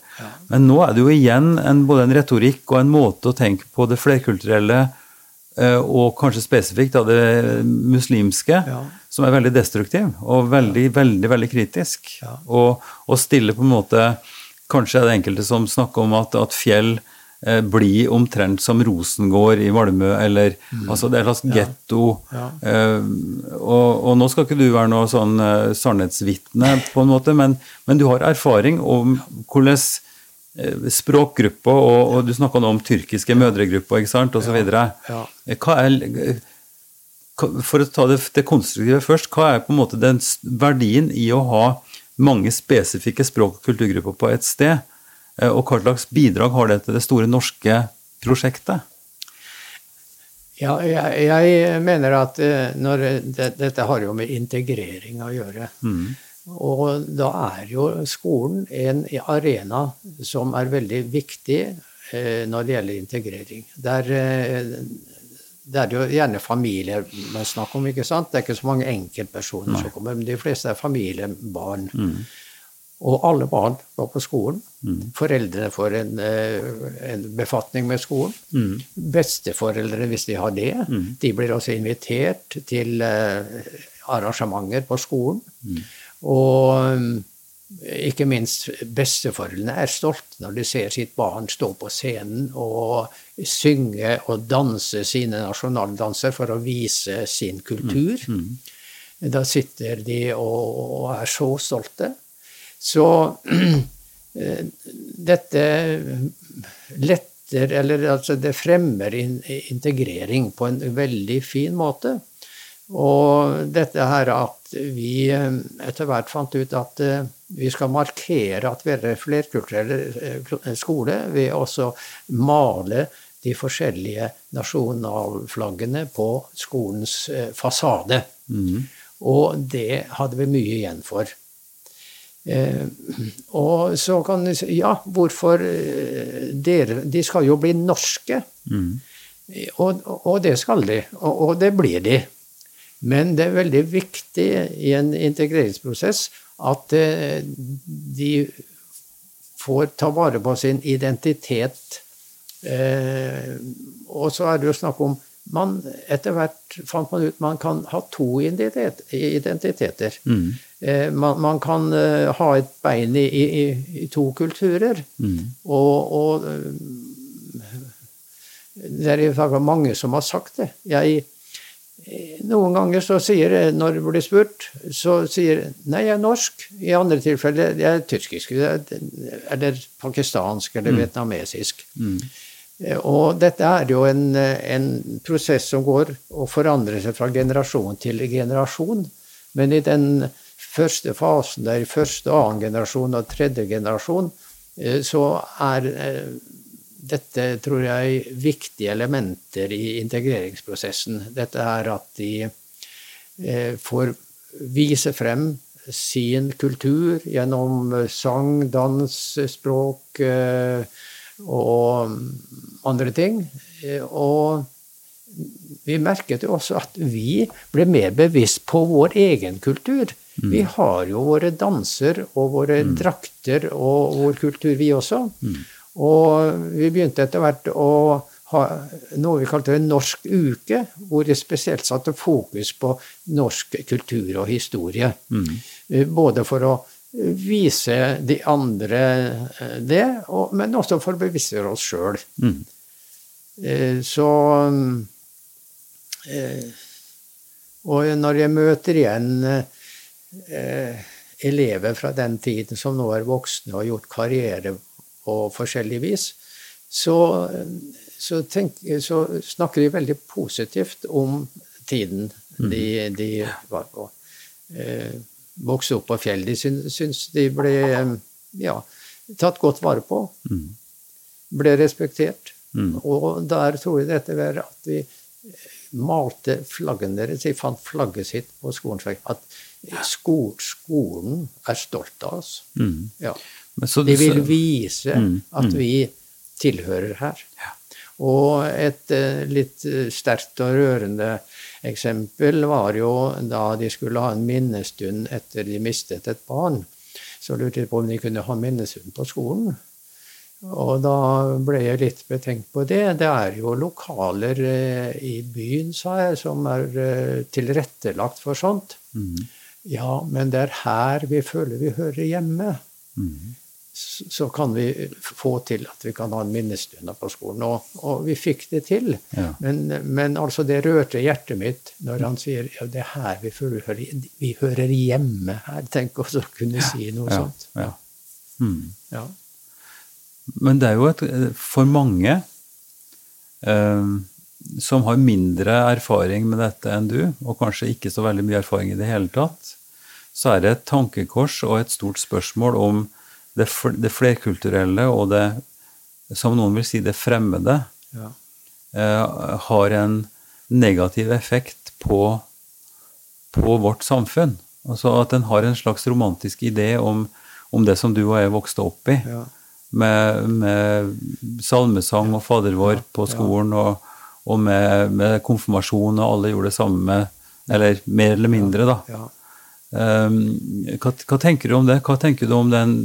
Men nå er det jo igjen en, både en retorikk og en måte å tenke på det flerkulturelle eh, og kanskje spesifikt da, det muslimske, Ja. som er veldig destruktiv og veldig, veldig veldig kritisk. Ja. Og, og stille på en måte Kanskje er det enkelte som snakker om at, at fjell eh, blir omtrent som Rosengård i Valmø, eller altså det er et slags getto. Mm. Ja. Eh, og, og nå skal ikke du være noe sånn eh, sannhetsvitne, på en måte, men, men du har erfaring om hvordan eh, språkgrupper, og, og du snakka nå om tyrkiske mødregrupper, ikke sant, osv. ja. Hva er For å ta det, det konstruktive først, hva er på en måte den verdien i å ha mange spesifikke språk- og kulturgrupper på et sted? Eh, Og hva slags bidrag har det til det store norske prosjektet? Ja, jeg, jeg mener at eh, når det, dette har jo med integrering å gjøre. Og da er jo skolen en arena som er veldig viktig eh, når det gjelder integrering. Der, det er jo gjerne familier man snakker om, ikke sant? Det er ikke så mange enkeltpersoner som kommer, men de fleste er familie, barn. Og alle barn går på skolen. Foreldrene får en, eh, en befatning med skolen. Besteforeldre, hvis de har det, de blir også invitert til eh, arrangementer på skolen. Og mm, ikke minst besteforeldrene er stolte når de ser sitt barn stå på scenen og synge og danse sine nasjonaldanser for å vise sin kultur. Da sitter de og er så stolte. Så (clears throat) eh, dette letter, eller altså det fremmer integrering på en veldig fin måte. Og dette her at vi eh, etter hvert fant ut at eh, vi skal markere at vi er en flerkulturell skole ved også male de forskjellige nasjonalflaggene på skolens fasade. fasade. Og det hadde vi mye igjen for. Eh, og så kan du si Ja, hvorfor eh, dere De skal jo bli norske. Og, og det skal de. Og, og det blir de. Men det er veldig viktig i en integreringsprosess at eh, de får ta vare på sin identitet. Eh, og så er det jo snakk om man Etter hvert fant man ut man kan ha to identiteter. Eh, man, man kan eh, ha et bein i, i, i to kulturer. Og, og eh, det er mange som har sagt det. Jeg, eh, noen ganger så sier jeg, når det blir spurt, så sier jeg nei, jeg er norsk. I andre tilfeller jeg er tyrkisk, eller pakistansk eller vietnamesisk. Mm. Og dette er jo en, eh, en prosess som går og forandrer seg fra generasjon til generasjon. Men i den første fasen, der første, annen generasjon og tredje generasjon, eh, så er eh, dette, tror jeg, viktige elementer i integreringsprosessen. Dette er at de eh, får vise frem sin kultur gjennom sang, dans, språk og andre ting. Og vi merket jo også at vi ble mer bevisst på vår egen kultur. Vi har jo våre danser og våre drakter og vår kultur, vi også. Og vi begynte etter hvert å ha noe vi kalte en norsk uke, hvor vi spesielt satte fokus på norsk kultur og historie. Eh, Både for å vise de andre eh, det, og, men også for å bevisstgjøre oss sjøl. Så eh, Og når jeg møter igjen eh, elever fra den tiden som nå er voksne og har gjort karriere på forskjellig vis, så, så, tenk, så snakker de veldig positivt om tiden de, de var på. Eh, vokste opp på fjell. De syns, syns de ble ja, tatt godt vare på. Ble respektert. Og der tror jeg dette var at vi malte flaggene deres. De fant flagget sitt på skolens vegg. At sko, skolen er stolt av oss. Ja. Men så- De vil vise Mm, at vi tilhører her. Og et uh, litt eh, sterkt og rørende eksempel var jo da de skulle ha en minnestund etter de mistet et barn. Så lurte de på om de kunne ha minnestund på skolen. Og da ble jeg litt betenkt på det. Det er jo lokaler uh, i byen, sa jeg, som er uh, tilrettelagt for sånt. Ja, men det er her vi føler vi hører hjemme. S- Så kan vi få til at vi kan ha en minnestund på skolen. Og, og vi fikk det til. Ja. Men, men altså, det rørte hjertet mitt når han sier ja, det er her vi føler vi hører, hjemme her. Tenk oss å kunne si noe Ja, sånt. ja. Mm. Ja. Men det er jo et, for mange eh, som har mindre erfaring med dette enn du, og kanskje ikke så veldig mye erfaring i det hele tatt, så er det et tankekors og et stort spørsmål om det, flerkulturelle og det, som noen vil si, det fremmede, Ja. eh, har en negativ effekt på, på vårt samfunn. Altså at den har en slags romantisk idé om, om det som du og jeg vokste opp i Ja. med, med salmesang og Fader vår på skolen, og, og med, med konfirmasjon, og alle gjorde det samme Eller mer eller mindre, da. Ja. Um, hva, hva tenker du om det? Hva tenker du om den,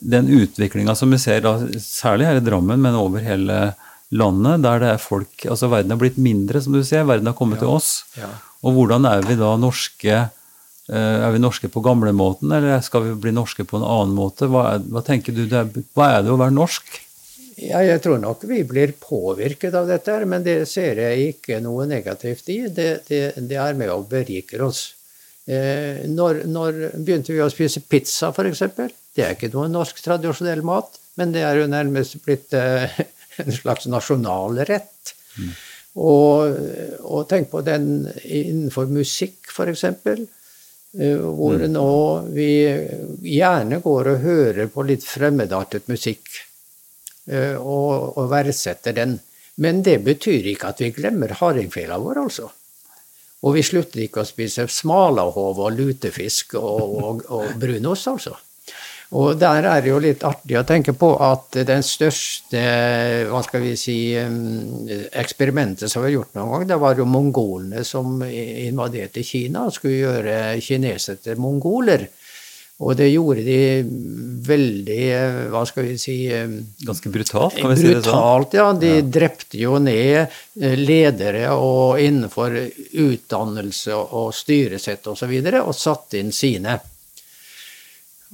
den utviklinga som vi ser, da, særlig her i Drammen, men over hele landet, der det er folk Altså verden har blitt mindre, som du ser. Verden har kommet til oss. Ja. Og hvordan er vi da norske? eh, Er vi norske på gamlemåten, eller skal vi bli norske på en annen måte? Hva, er, hva tenker du, det er, hva er det å være norsk? Ja, jeg tror nok vi blir påvirket av dette, men det ser jeg ikke noe negativt i. Det, det, det er med og beriker oss. Eh, når, når begynte vi å spise pizza, f.eks.? Det er ikke noe norsk tradisjonell mat, men det er jo nærmest blitt eh, (laughs) en slags nasjonalrett. Og, og tenk på den innenfor musikk, f.eks. Eh, hvor nå vi gjerne går og hører på litt fremmedartet musikk og, og verdsetter den. Men det betyr ikke at vi glemmer hardingfela vår, altså. Og vi slutter ikke å spise smalahove og lutefisk og, og, og brunost, altså. Og der er det jo litt artig å tenke på at den største hva skal vi si, um, eksperimentet som vi har gjort noen gang, det var jo mongolene som invaderte Kina og skulle gjøre kinesere til mongoler. Og det gjorde de veldig, eh, hva skal vi si um, Ganske brutalt, kan vi si det sånn? Brutalt, ja. De drepte jo ned eh, ledere og innenfor utdannelse og styresett osv. Og, så videre, og satte inn sine.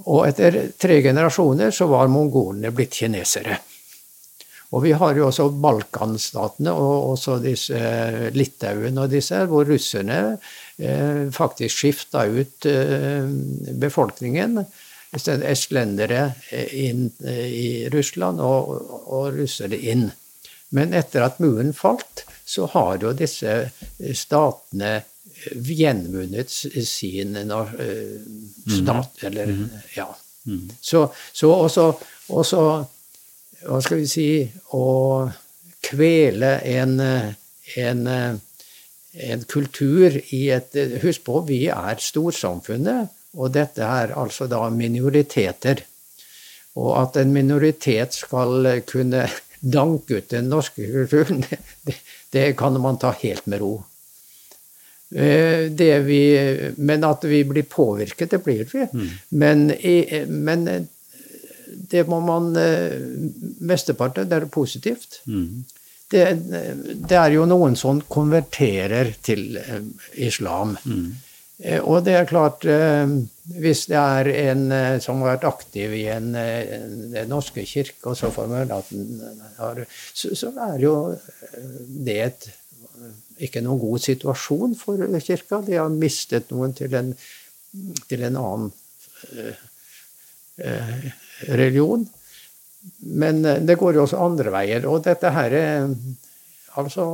Og etter tre generasjoner så var mongolene blitt kinesere. Og vi har jo også Balkanstatene og også disse eh, Litauen og disse, hvor russerne eh, faktisk skifta ut eh, befolkningen. Estlendere inn i Russland og, og russere inn. Men etter at muren falt, så har jo disse statene gjenvunnet sin eh, stat, eller ja. Så, så også, også hva skal vi si å kvele en, en, en kultur i et Husk på, vi er storsamfunnet, og dette er altså da minoriteter. Og at en minoritet skal kunne (laughs) danke ut den norske kulturen, (laughs) det, det kan man ta helt med ro. Eh, Det vi, men at vi blir påvirket, det blir vi. Men, i- men eh, det må man eh, Mesteparten det er positivt. Det, det er jo noen som konverterer til eh, islam. Mm. Og det er klart eh, Hvis det er en eh, som har vært aktiv i en, eh, Den norske kirke, og så får man at den har så, så er jo eh, det et ikke noen god situasjon for kirka. De har mistet noen til en, til en annen eh, eh, religion. Men eh, det går jo også andre veier. Og dette her er altså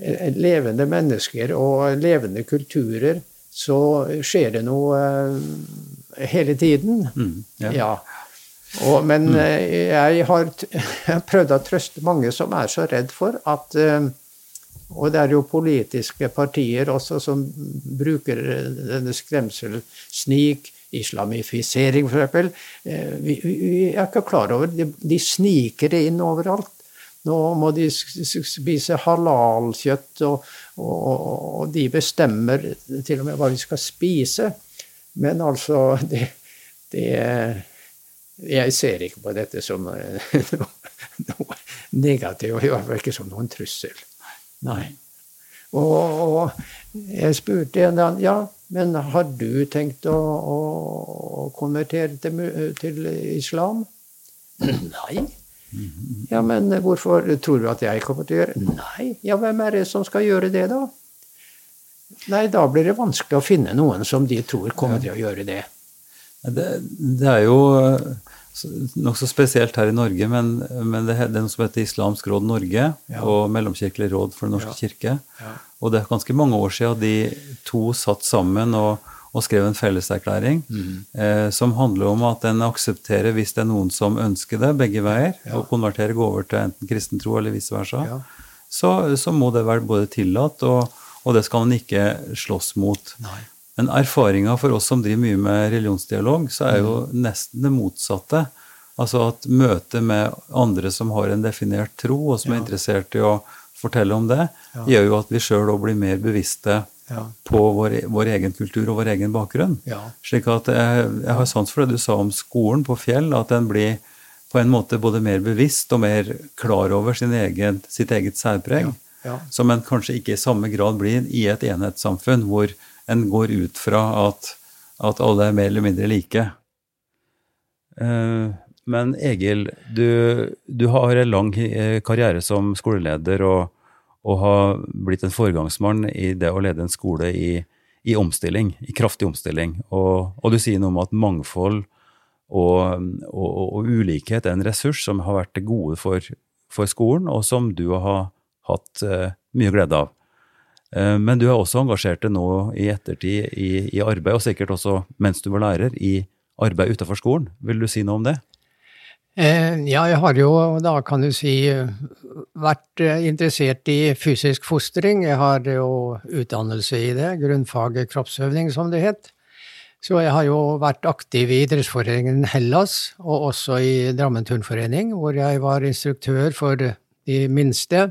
eh, levende mennesker og levende kulturer, så skjer det noe eh, hele tiden. Mm, ja. ja. Og, men mm. (laughs) jeg har, prøvd å trøste mange som er så redd for at, Og det er jo politiske partier også som bruker denne skremsel, snik, islamifisering f.eks. Vi, vi er ikke klar over det. De sniker det inn overalt. Nå må de spise halalkjøtt, og, og, og de bestemmer til og med hva vi skal spise. Men altså (laughs) det, det Jeg ser ikke på dette som (laughs) noe, noe negativt, i hvert fall ikke som noen trussel. Nei. Og, og jeg spurte en annen ja, men har du tenkt å, å konvertere til, til, islam? Nei. Ja, men hvorfor tror du at jeg kommer til å gjøre Nei. Ja, hvem er det som skal gjøre det, da? Nei, da blir det vanskelig å finne noen som de tror kommer til å gjøre det. Det, det er jo nokså spesielt her i Norge, men, men det, det, er noe som heter Islamsk råd Norge ja. og Mellomkirkelig råd for Den norske ja. kirke. Ja. Og det er ganske mange år siden de to satt sammen og, og skrev en felleserklæring mm. eh, som handler om at en aksepterer, hvis det er noen som ønsker det, begge veier, å konvertere, gå over til enten kristen tro eller vice versa, så, så, må det være både tillatt, og, og det skal man ikke slåss mot. Nei. Men erfaringa for oss som driver mye med religionsdialog, så er jo mm. nesten det motsatte. Altså at møtet med andre som har en definert tro, og som ja. er interessert i å fortelle om det, ja. gjør jo at vi sjøl òg blir mer bevisste ja. på vår, vår, egen kultur og vår egen bakgrunn. Slik at jeg, jeg har sans for det du sa om skolen på Fjell, at den blir på en måte både mer bevisst og mer klar over egen, sitt eget særpreg. Som en kanskje ikke i samme grad blir i et enhetssamfunn hvor en går ut fra at, at alle er mer eller mindre like. Uh, men Egil, du, du, har en lang eh, karriere som skoleleder og, og, har blitt en foregangsmann i det å lede en skole i, i omstilling, i kraftig omstilling. Og, og, du sier noe om at mangfold og, og, ulikhet er en ressurs som har vært det gode for, for skolen, og som du har hatt uh, mye glede av. Eh, men du er også engasjert nå i ettertid i, i, arbeid, og sikkert også mens du var lærer, i arbeid utenfor skolen. Vil du si noe om det? Eh, ja, jeg har jo da, kan du si, vært eh, interessert i fysisk fostring. Jeg har jo utdannelse i det, grunnfaget kroppsøvning, som det het. Så jeg har jo vært aktiv i idrettsforeningen Hellas, og også i Drammen turnforening, hvor jeg var instruktør for de minste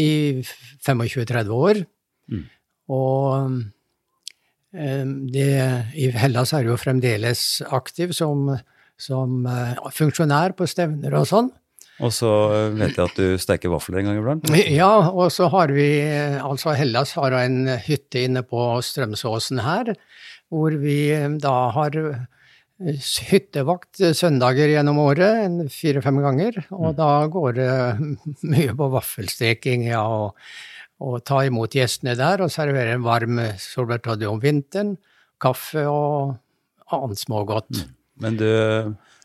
i 25-30 år. Mm. Og eh, det, i Hellas er jo fremdeles aktiv som, som eh, funksjonær på stevner og sånn. Og så eh, vet jeg at du steker vafler en gang iblant? (laughs) Ja, og så har vi Altså, Hellas har en hytte inne på Strømsåsen her, hvor vi da har hyttevakt søndager gjennom året, fire-fem ganger. Og mm. da går det (laughs) mye på vaffelsteking, ja, og og ta imot gjestene der og servere en varm solbærtoddy om vinteren, kaffe og annet smågodt. Mm. Men du,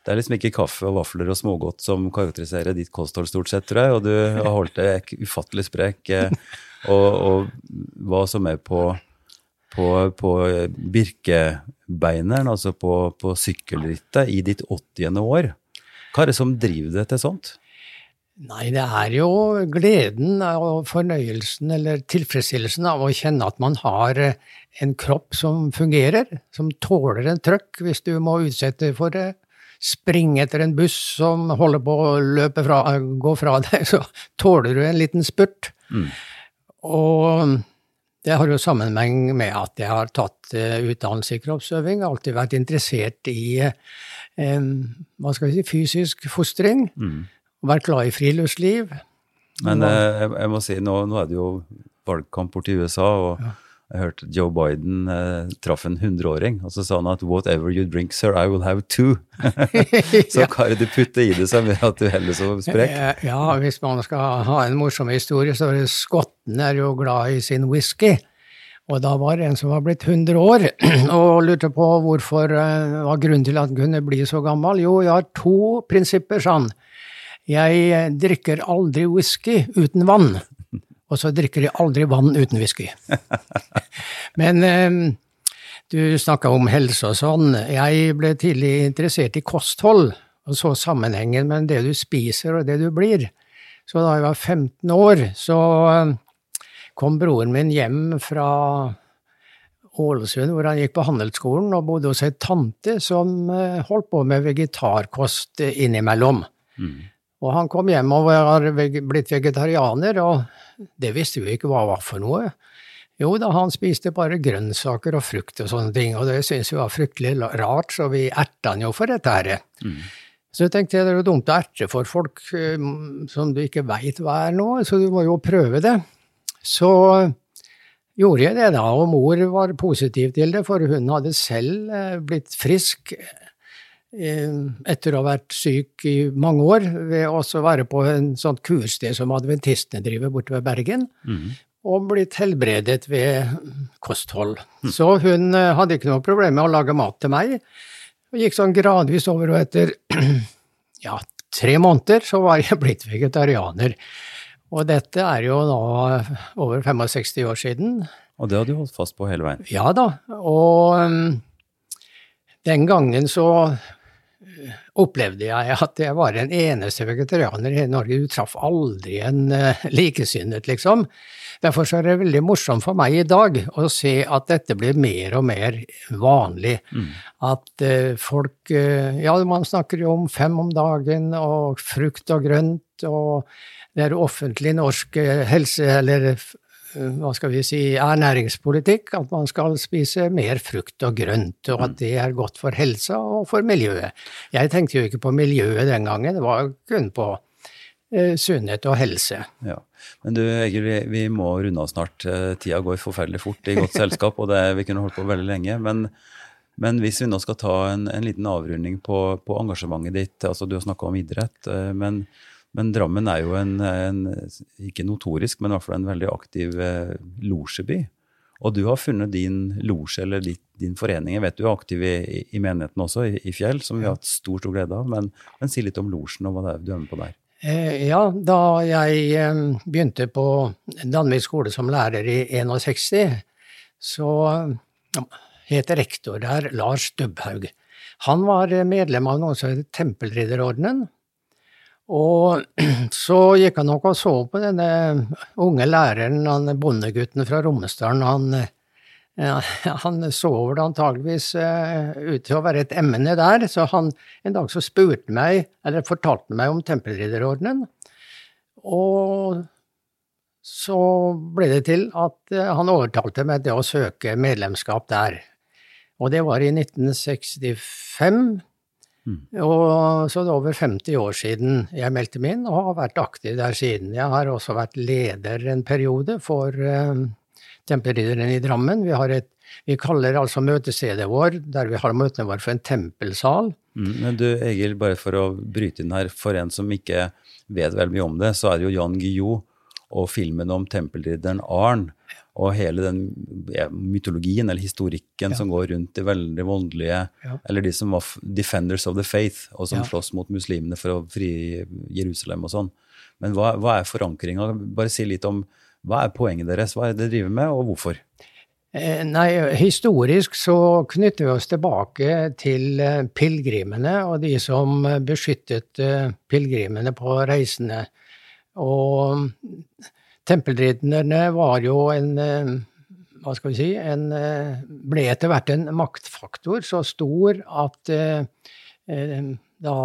det er liksom ikke kaffe og vafler og smågodt som karakteriserer ditt kosthold, stort sett, tror jeg, og du har holdt deg ufattelig sprek. Eh, (laughs) og, og hva som er på, på, på Birkebeineren, altså på, på sykkelrittet, i ditt 80. år. Hva er det som driver deg til sånt? Nei, det er jo gleden og fornøyelsen eller tilfredsstillelsen av å kjenne at man har eh, en kropp som fungerer, som tåler en trøkk hvis du må utsette for det. Springe etter en buss som holder på å løpe fra, gå fra (laughs) deg, så tåler du en liten spurt. Mm. Og det har jo sammenheng med at jeg har tatt uh, utdannelse i kroppsøving, alltid vært interessert i eh, hva skal vi si, fysisk fostring. Mm vært glad i friluftsliv. Men eh, jeg, jeg, må si, nå, nå, er det jo valgkamp borti USA, og ja. jeg hørte Joe Biden eh, traff en hundreåring, og så sa han at 'whatever you drink, sir, I will have two'. (laughs) (laughs) så ja. hva er det du putter i det som gjør at du heller så sprek? Eh, ja, hvis man skal ha en morsom historie, så er det skottene er jo glad i sin whisky. Og da var det en som var blitt 100 år, (clears throat) og lurte på hvorfor hva var grunnen til at han kunne bli så gammel. Jo, jeg har to prinsipper, sa han. Jeg eh, drikker aldri whisky uten vann, (laughs) og så drikker jeg aldri vann uten whisky. (laughs) Men eh, du snakka om helse og sånn. Jeg ble tidlig interessert i kosthold, og så sammenhengen mellom det du spiser og det du blir. Så da jeg var 15 år, så kom broren min hjem fra Ålesund, hvor han gikk på handelsskolen, og bodde hos ei tante som eh, holdt på med vegetarkost innimellom. innimellom. Og han kom hjem og var blitt vegetarianer, og det visste vi ikke hva var for noe. Jo da, han spiste bare grønnsaker og frukt og sånne ting, og det syntes vi var fryktelig rart, så vi erta han jo for dette her. Så jeg tenkte det er jo dumt å erte for folk eh, som du ikke veit hva er nå, så du må jo prøve det. Så gjorde jeg det da, og mor var positiv til det, for hun hadde selv eh, blitt frisk etter å ha vært syk i mange år ved også å være på en sånt kursted som adventistene driver borte ved Bergen, og blitt helbredet ved kosthold. Så hun eh, hadde ikke noe problem med å lage mat til meg, og gikk sånn gradvis over, og etter (clears throat) ja, tre måneder så var jeg (laughs) blitt vegetarianer. Og dette er jo nå over 65 år siden. Og det har du holdt fast på hele veien. Ja da, og um, den gangen så opplevde jeg at jeg var den eneste vegetarianer i Norge. Du traff aldri en uh, likesinnet, liksom. Derfor er det veldig morsomt for meg i dag å se at dette blir mer og mer vanlig. At uh, folk Ja, man snakker jo om fem om dagen, og frukt og grønt, og det er offentlig norsk helse- eller hva skal vi si, ernæringspolitikk, at man skal spise mer frukt og grønt, og at det er godt for helsa og for miljøet. Jeg tenkte jo ikke på miljøet den gangen, det var kun på eh, sunnhet og helse. Ja. Men du Egil, vi, vi må runde av snart. Eh, Tida går forferdelig fort i godt selskap, og det, vi kunne holdt på veldig lenge. Men, men hvis vi nå skal ta en, en liten avrunding på, på engasjementet ditt altså Du har snakka om idrett, eh, men, men Drammen er jo en, en ikke notorisk, men i hvert fall en veldig aktiv eh, losjeby. Og du har funnet din losje, eller ditt, din forening. Jeg vet du er aktiv i, i, i menigheten også, i, i Fjell, som vi har hatt stor, stor glede av. Men, men si litt om losjen og hva det er du er med på der. Eh, ja, da jeg eh, begynte på Danvik skole som lærer i 61, så ja, het rektor der Lars Dubhaug. Han var eh, medlem av noe som heter Tempelridderordenen. Og (clears throat) så gikk han nok og så på denne unge læreren, han bondegutten fra Romsdalen. Han, ja, han så vel antageligvis eh, ut til å være et emne der, så han en dag så spurte meg, eller fortalte meg om Tempelridderordenen. Og så ble det til at eh, han overtalte meg til å søke medlemskap der. Og det var i 1965. Og så det er over 50 år siden jeg meldte meg inn, og har vært aktiv der siden. Jeg har også vært leder en periode for uh, Tempelridderen i Drammen. Vi, har et, vi kaller altså møtestedet vår, der vi har møtene våre, for en tempelsal. Mm, men du Egil, bare for å bryte inn her, for en som ikke vet veldig mye om det, så er det jo Jan Guillou og filmen om tempelridderen Arn og hele den mytologien eller historikken som går rundt de veldig voldelige Ja. Eller de som var defenders of the faith, og som Ja. slåss mot muslimene for å fri Jerusalem og sånn. Men hva, hva er forankringa? Bare si litt om hva er poenget deres? Hva er det dere driver med, og hvorfor? Eh, Nei, historisk så knytter vi oss tilbake til eh, pilegrimene og de som beskyttet eh, pilegrimene på reisene. Og tempelridderne var jo en eh, hva skal vi si, en, eh, ble etter hvert en maktfaktor så stor at eh, da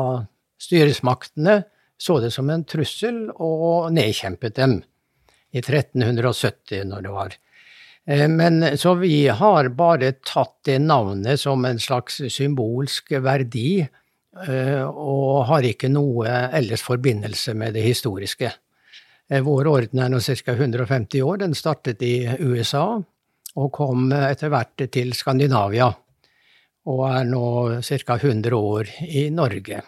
styresmaktene så det som en trussel og nedkjempet dem i 1370, når det var. Men så vi har bare tatt det navnet som en slags symbolsk verdi, og har ikke noe ellers forbindelse med det historiske. Eh, Vår orden er nå ca. 150 år. Den startet i USA og kom etter hvert til Skandinavia. Og er nå ca. 100 år i Norge.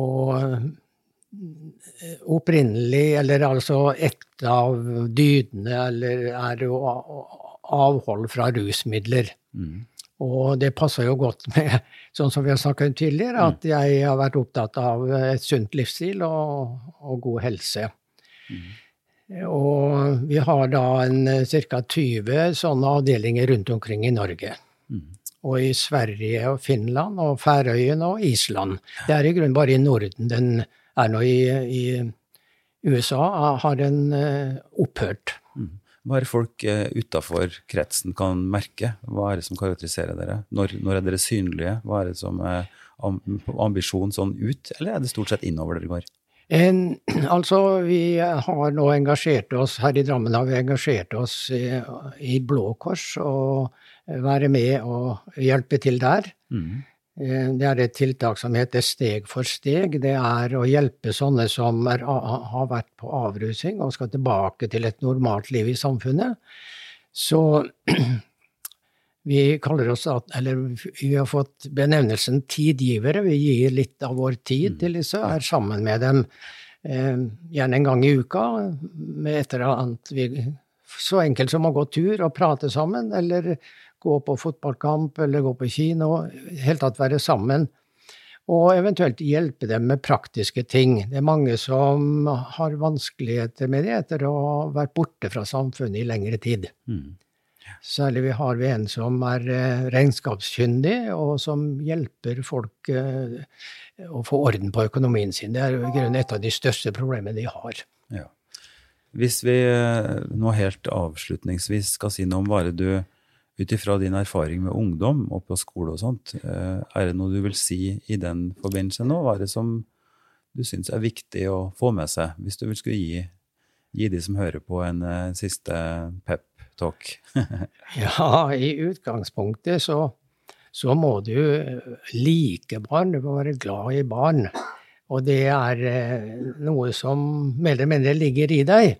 Og eh, opprinnelig, eller altså et av dydene, eller er jo avhold fra rusmidler. Og det passer jo godt (laughs) med, sånn som vi har snakket om tidligere, at jeg har vært opptatt av et sunt livsstil og, og god helse. Og vi har da en ca. 20 sånne avdelinger rundt omkring i Norge. Og i Sverige og Finland og Færøyene og Island. Det er i grunnen bare i Norden den er nå i, i, USA har den eh, opphørt. Hva er det folk eh, utafor kretsen kan merke? Hva er det som karakteriserer dere? Når, når er dere synlige? Hva er det som er am ambisjon sånn ut, eller er det stort sett innover dere går? En, (clears throat) altså, vi har nå engasjert oss, her i Drammen har vi engasjert oss i, i Blå Kors og være med og hjelpe til der. Mm. Eh, Det er et tiltak som heter Steg for steg. Det er å hjelpe sånne som er, har vært på avrusing og skal tilbake til et normalt liv i samfunnet. Så (clears throat) vi kaller oss at Eller vi har fått benevnelsen tidgivere. Vi gir litt av vår tid til disse, er sammen med dem eh, gjerne en gang i uka med et eller annet vi Så enkelt som å gå tur og prate sammen, eller gå på fotballkamp eller gå på kino. I det hele tatt være sammen. Og eventuelt hjelpe dem med praktiske ting. Det er mange som har vanskeligheter med det etter å ha vært borte fra samfunnet i lengre tid. Mm. Særlig vi har vi en som er eh, regnskapskyndig, og som hjelper folk eh, å få orden på økonomien sin. Det er i grunnen et av de største problemene de har. Ja. Hvis vi eh, nå helt avslutningsvis skal si noe om det du ut ifra din erfaring med ungdom og på skole og sånt, eh, er det noe du vil si i den forbindelse nå? Hva er det som du syns er viktig å få med seg, hvis du vil skulle gi, gi de som hører på, en eh, siste pep-talk? (laughs) Ja, i utgangspunktet så, så må du like barn, du må være glad i barn. Og det er eh, noe som mer eller mindre ligger i deg.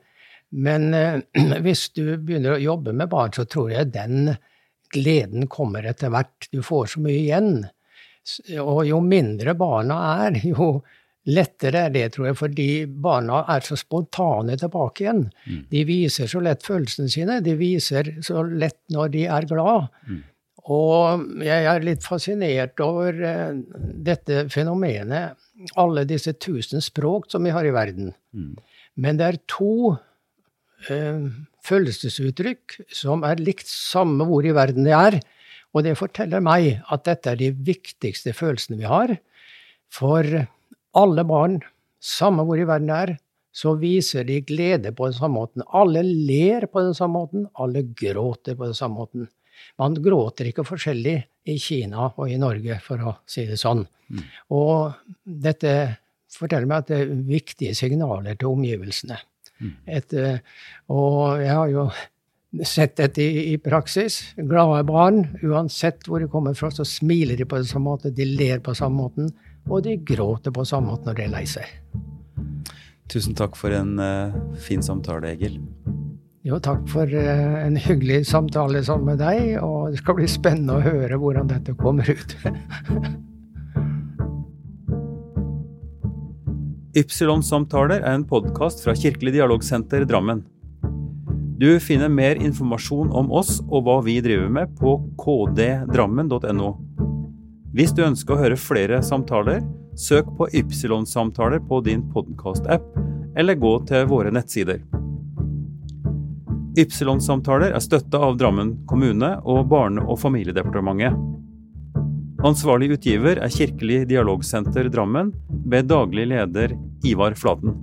Men eh, (clears throat) hvis du begynner å jobbe med barn, så tror jeg den gleden kommer etter hvert. Du får så mye igjen. Og jo mindre barna er, jo lettere er det, tror jeg, fordi barna er så spontane tilbake igjen. De viser så lett følelsene sine. De viser så lett når de er glad. Og jeg er litt fascinert over eh, dette fenomenet, alle disse tusen språk som vi har i verden. Men det er to eh, følelsesuttrykk som er likt samme hvor i verden det er. Og det forteller meg at dette er de viktigste følelsene vi har. For alle barn, samme hvor i verden det er, så viser de glede på den samme måten. Alle ler på den samme måten, alle gråter på den samme måten. Man gråter ikke forskjellig i Kina og i Norge, for å si det sånn. Og dette forteller meg at det er viktige signaler til omgivelsene. Et, eh, og jeg har jo sett dette i, i praksis. Glade barn, uansett hvor de kommer fra, så smiler de på den samme måte, de ler på samme måten, og de gråter på samme måte når de er lei seg. Tusen takk for en uh, fin samtale, Egil. Jo, takk for uh, en hyggelig samtale sammen med deg, og det skal bli spennende å høre hvordan dette kommer ut. (laughs) Ypsilon-samtaler er en podkast fra Kirkelig dialogsenter Drammen. Du finner mer informasjon om oss og hva vi driver med på kddrammen.no. Hvis du ønsker å høre flere samtaler, søk på Ypsilon-samtaler på din podkast-app, eller gå til våre nettsider. Ypsilon-samtaler er støtta av Drammen kommune og Barne- og familiedepartementet. Ansvarlig utgiver er Kirkelig dialogsenter Drammen, ved daglig leder Ivar Flaten.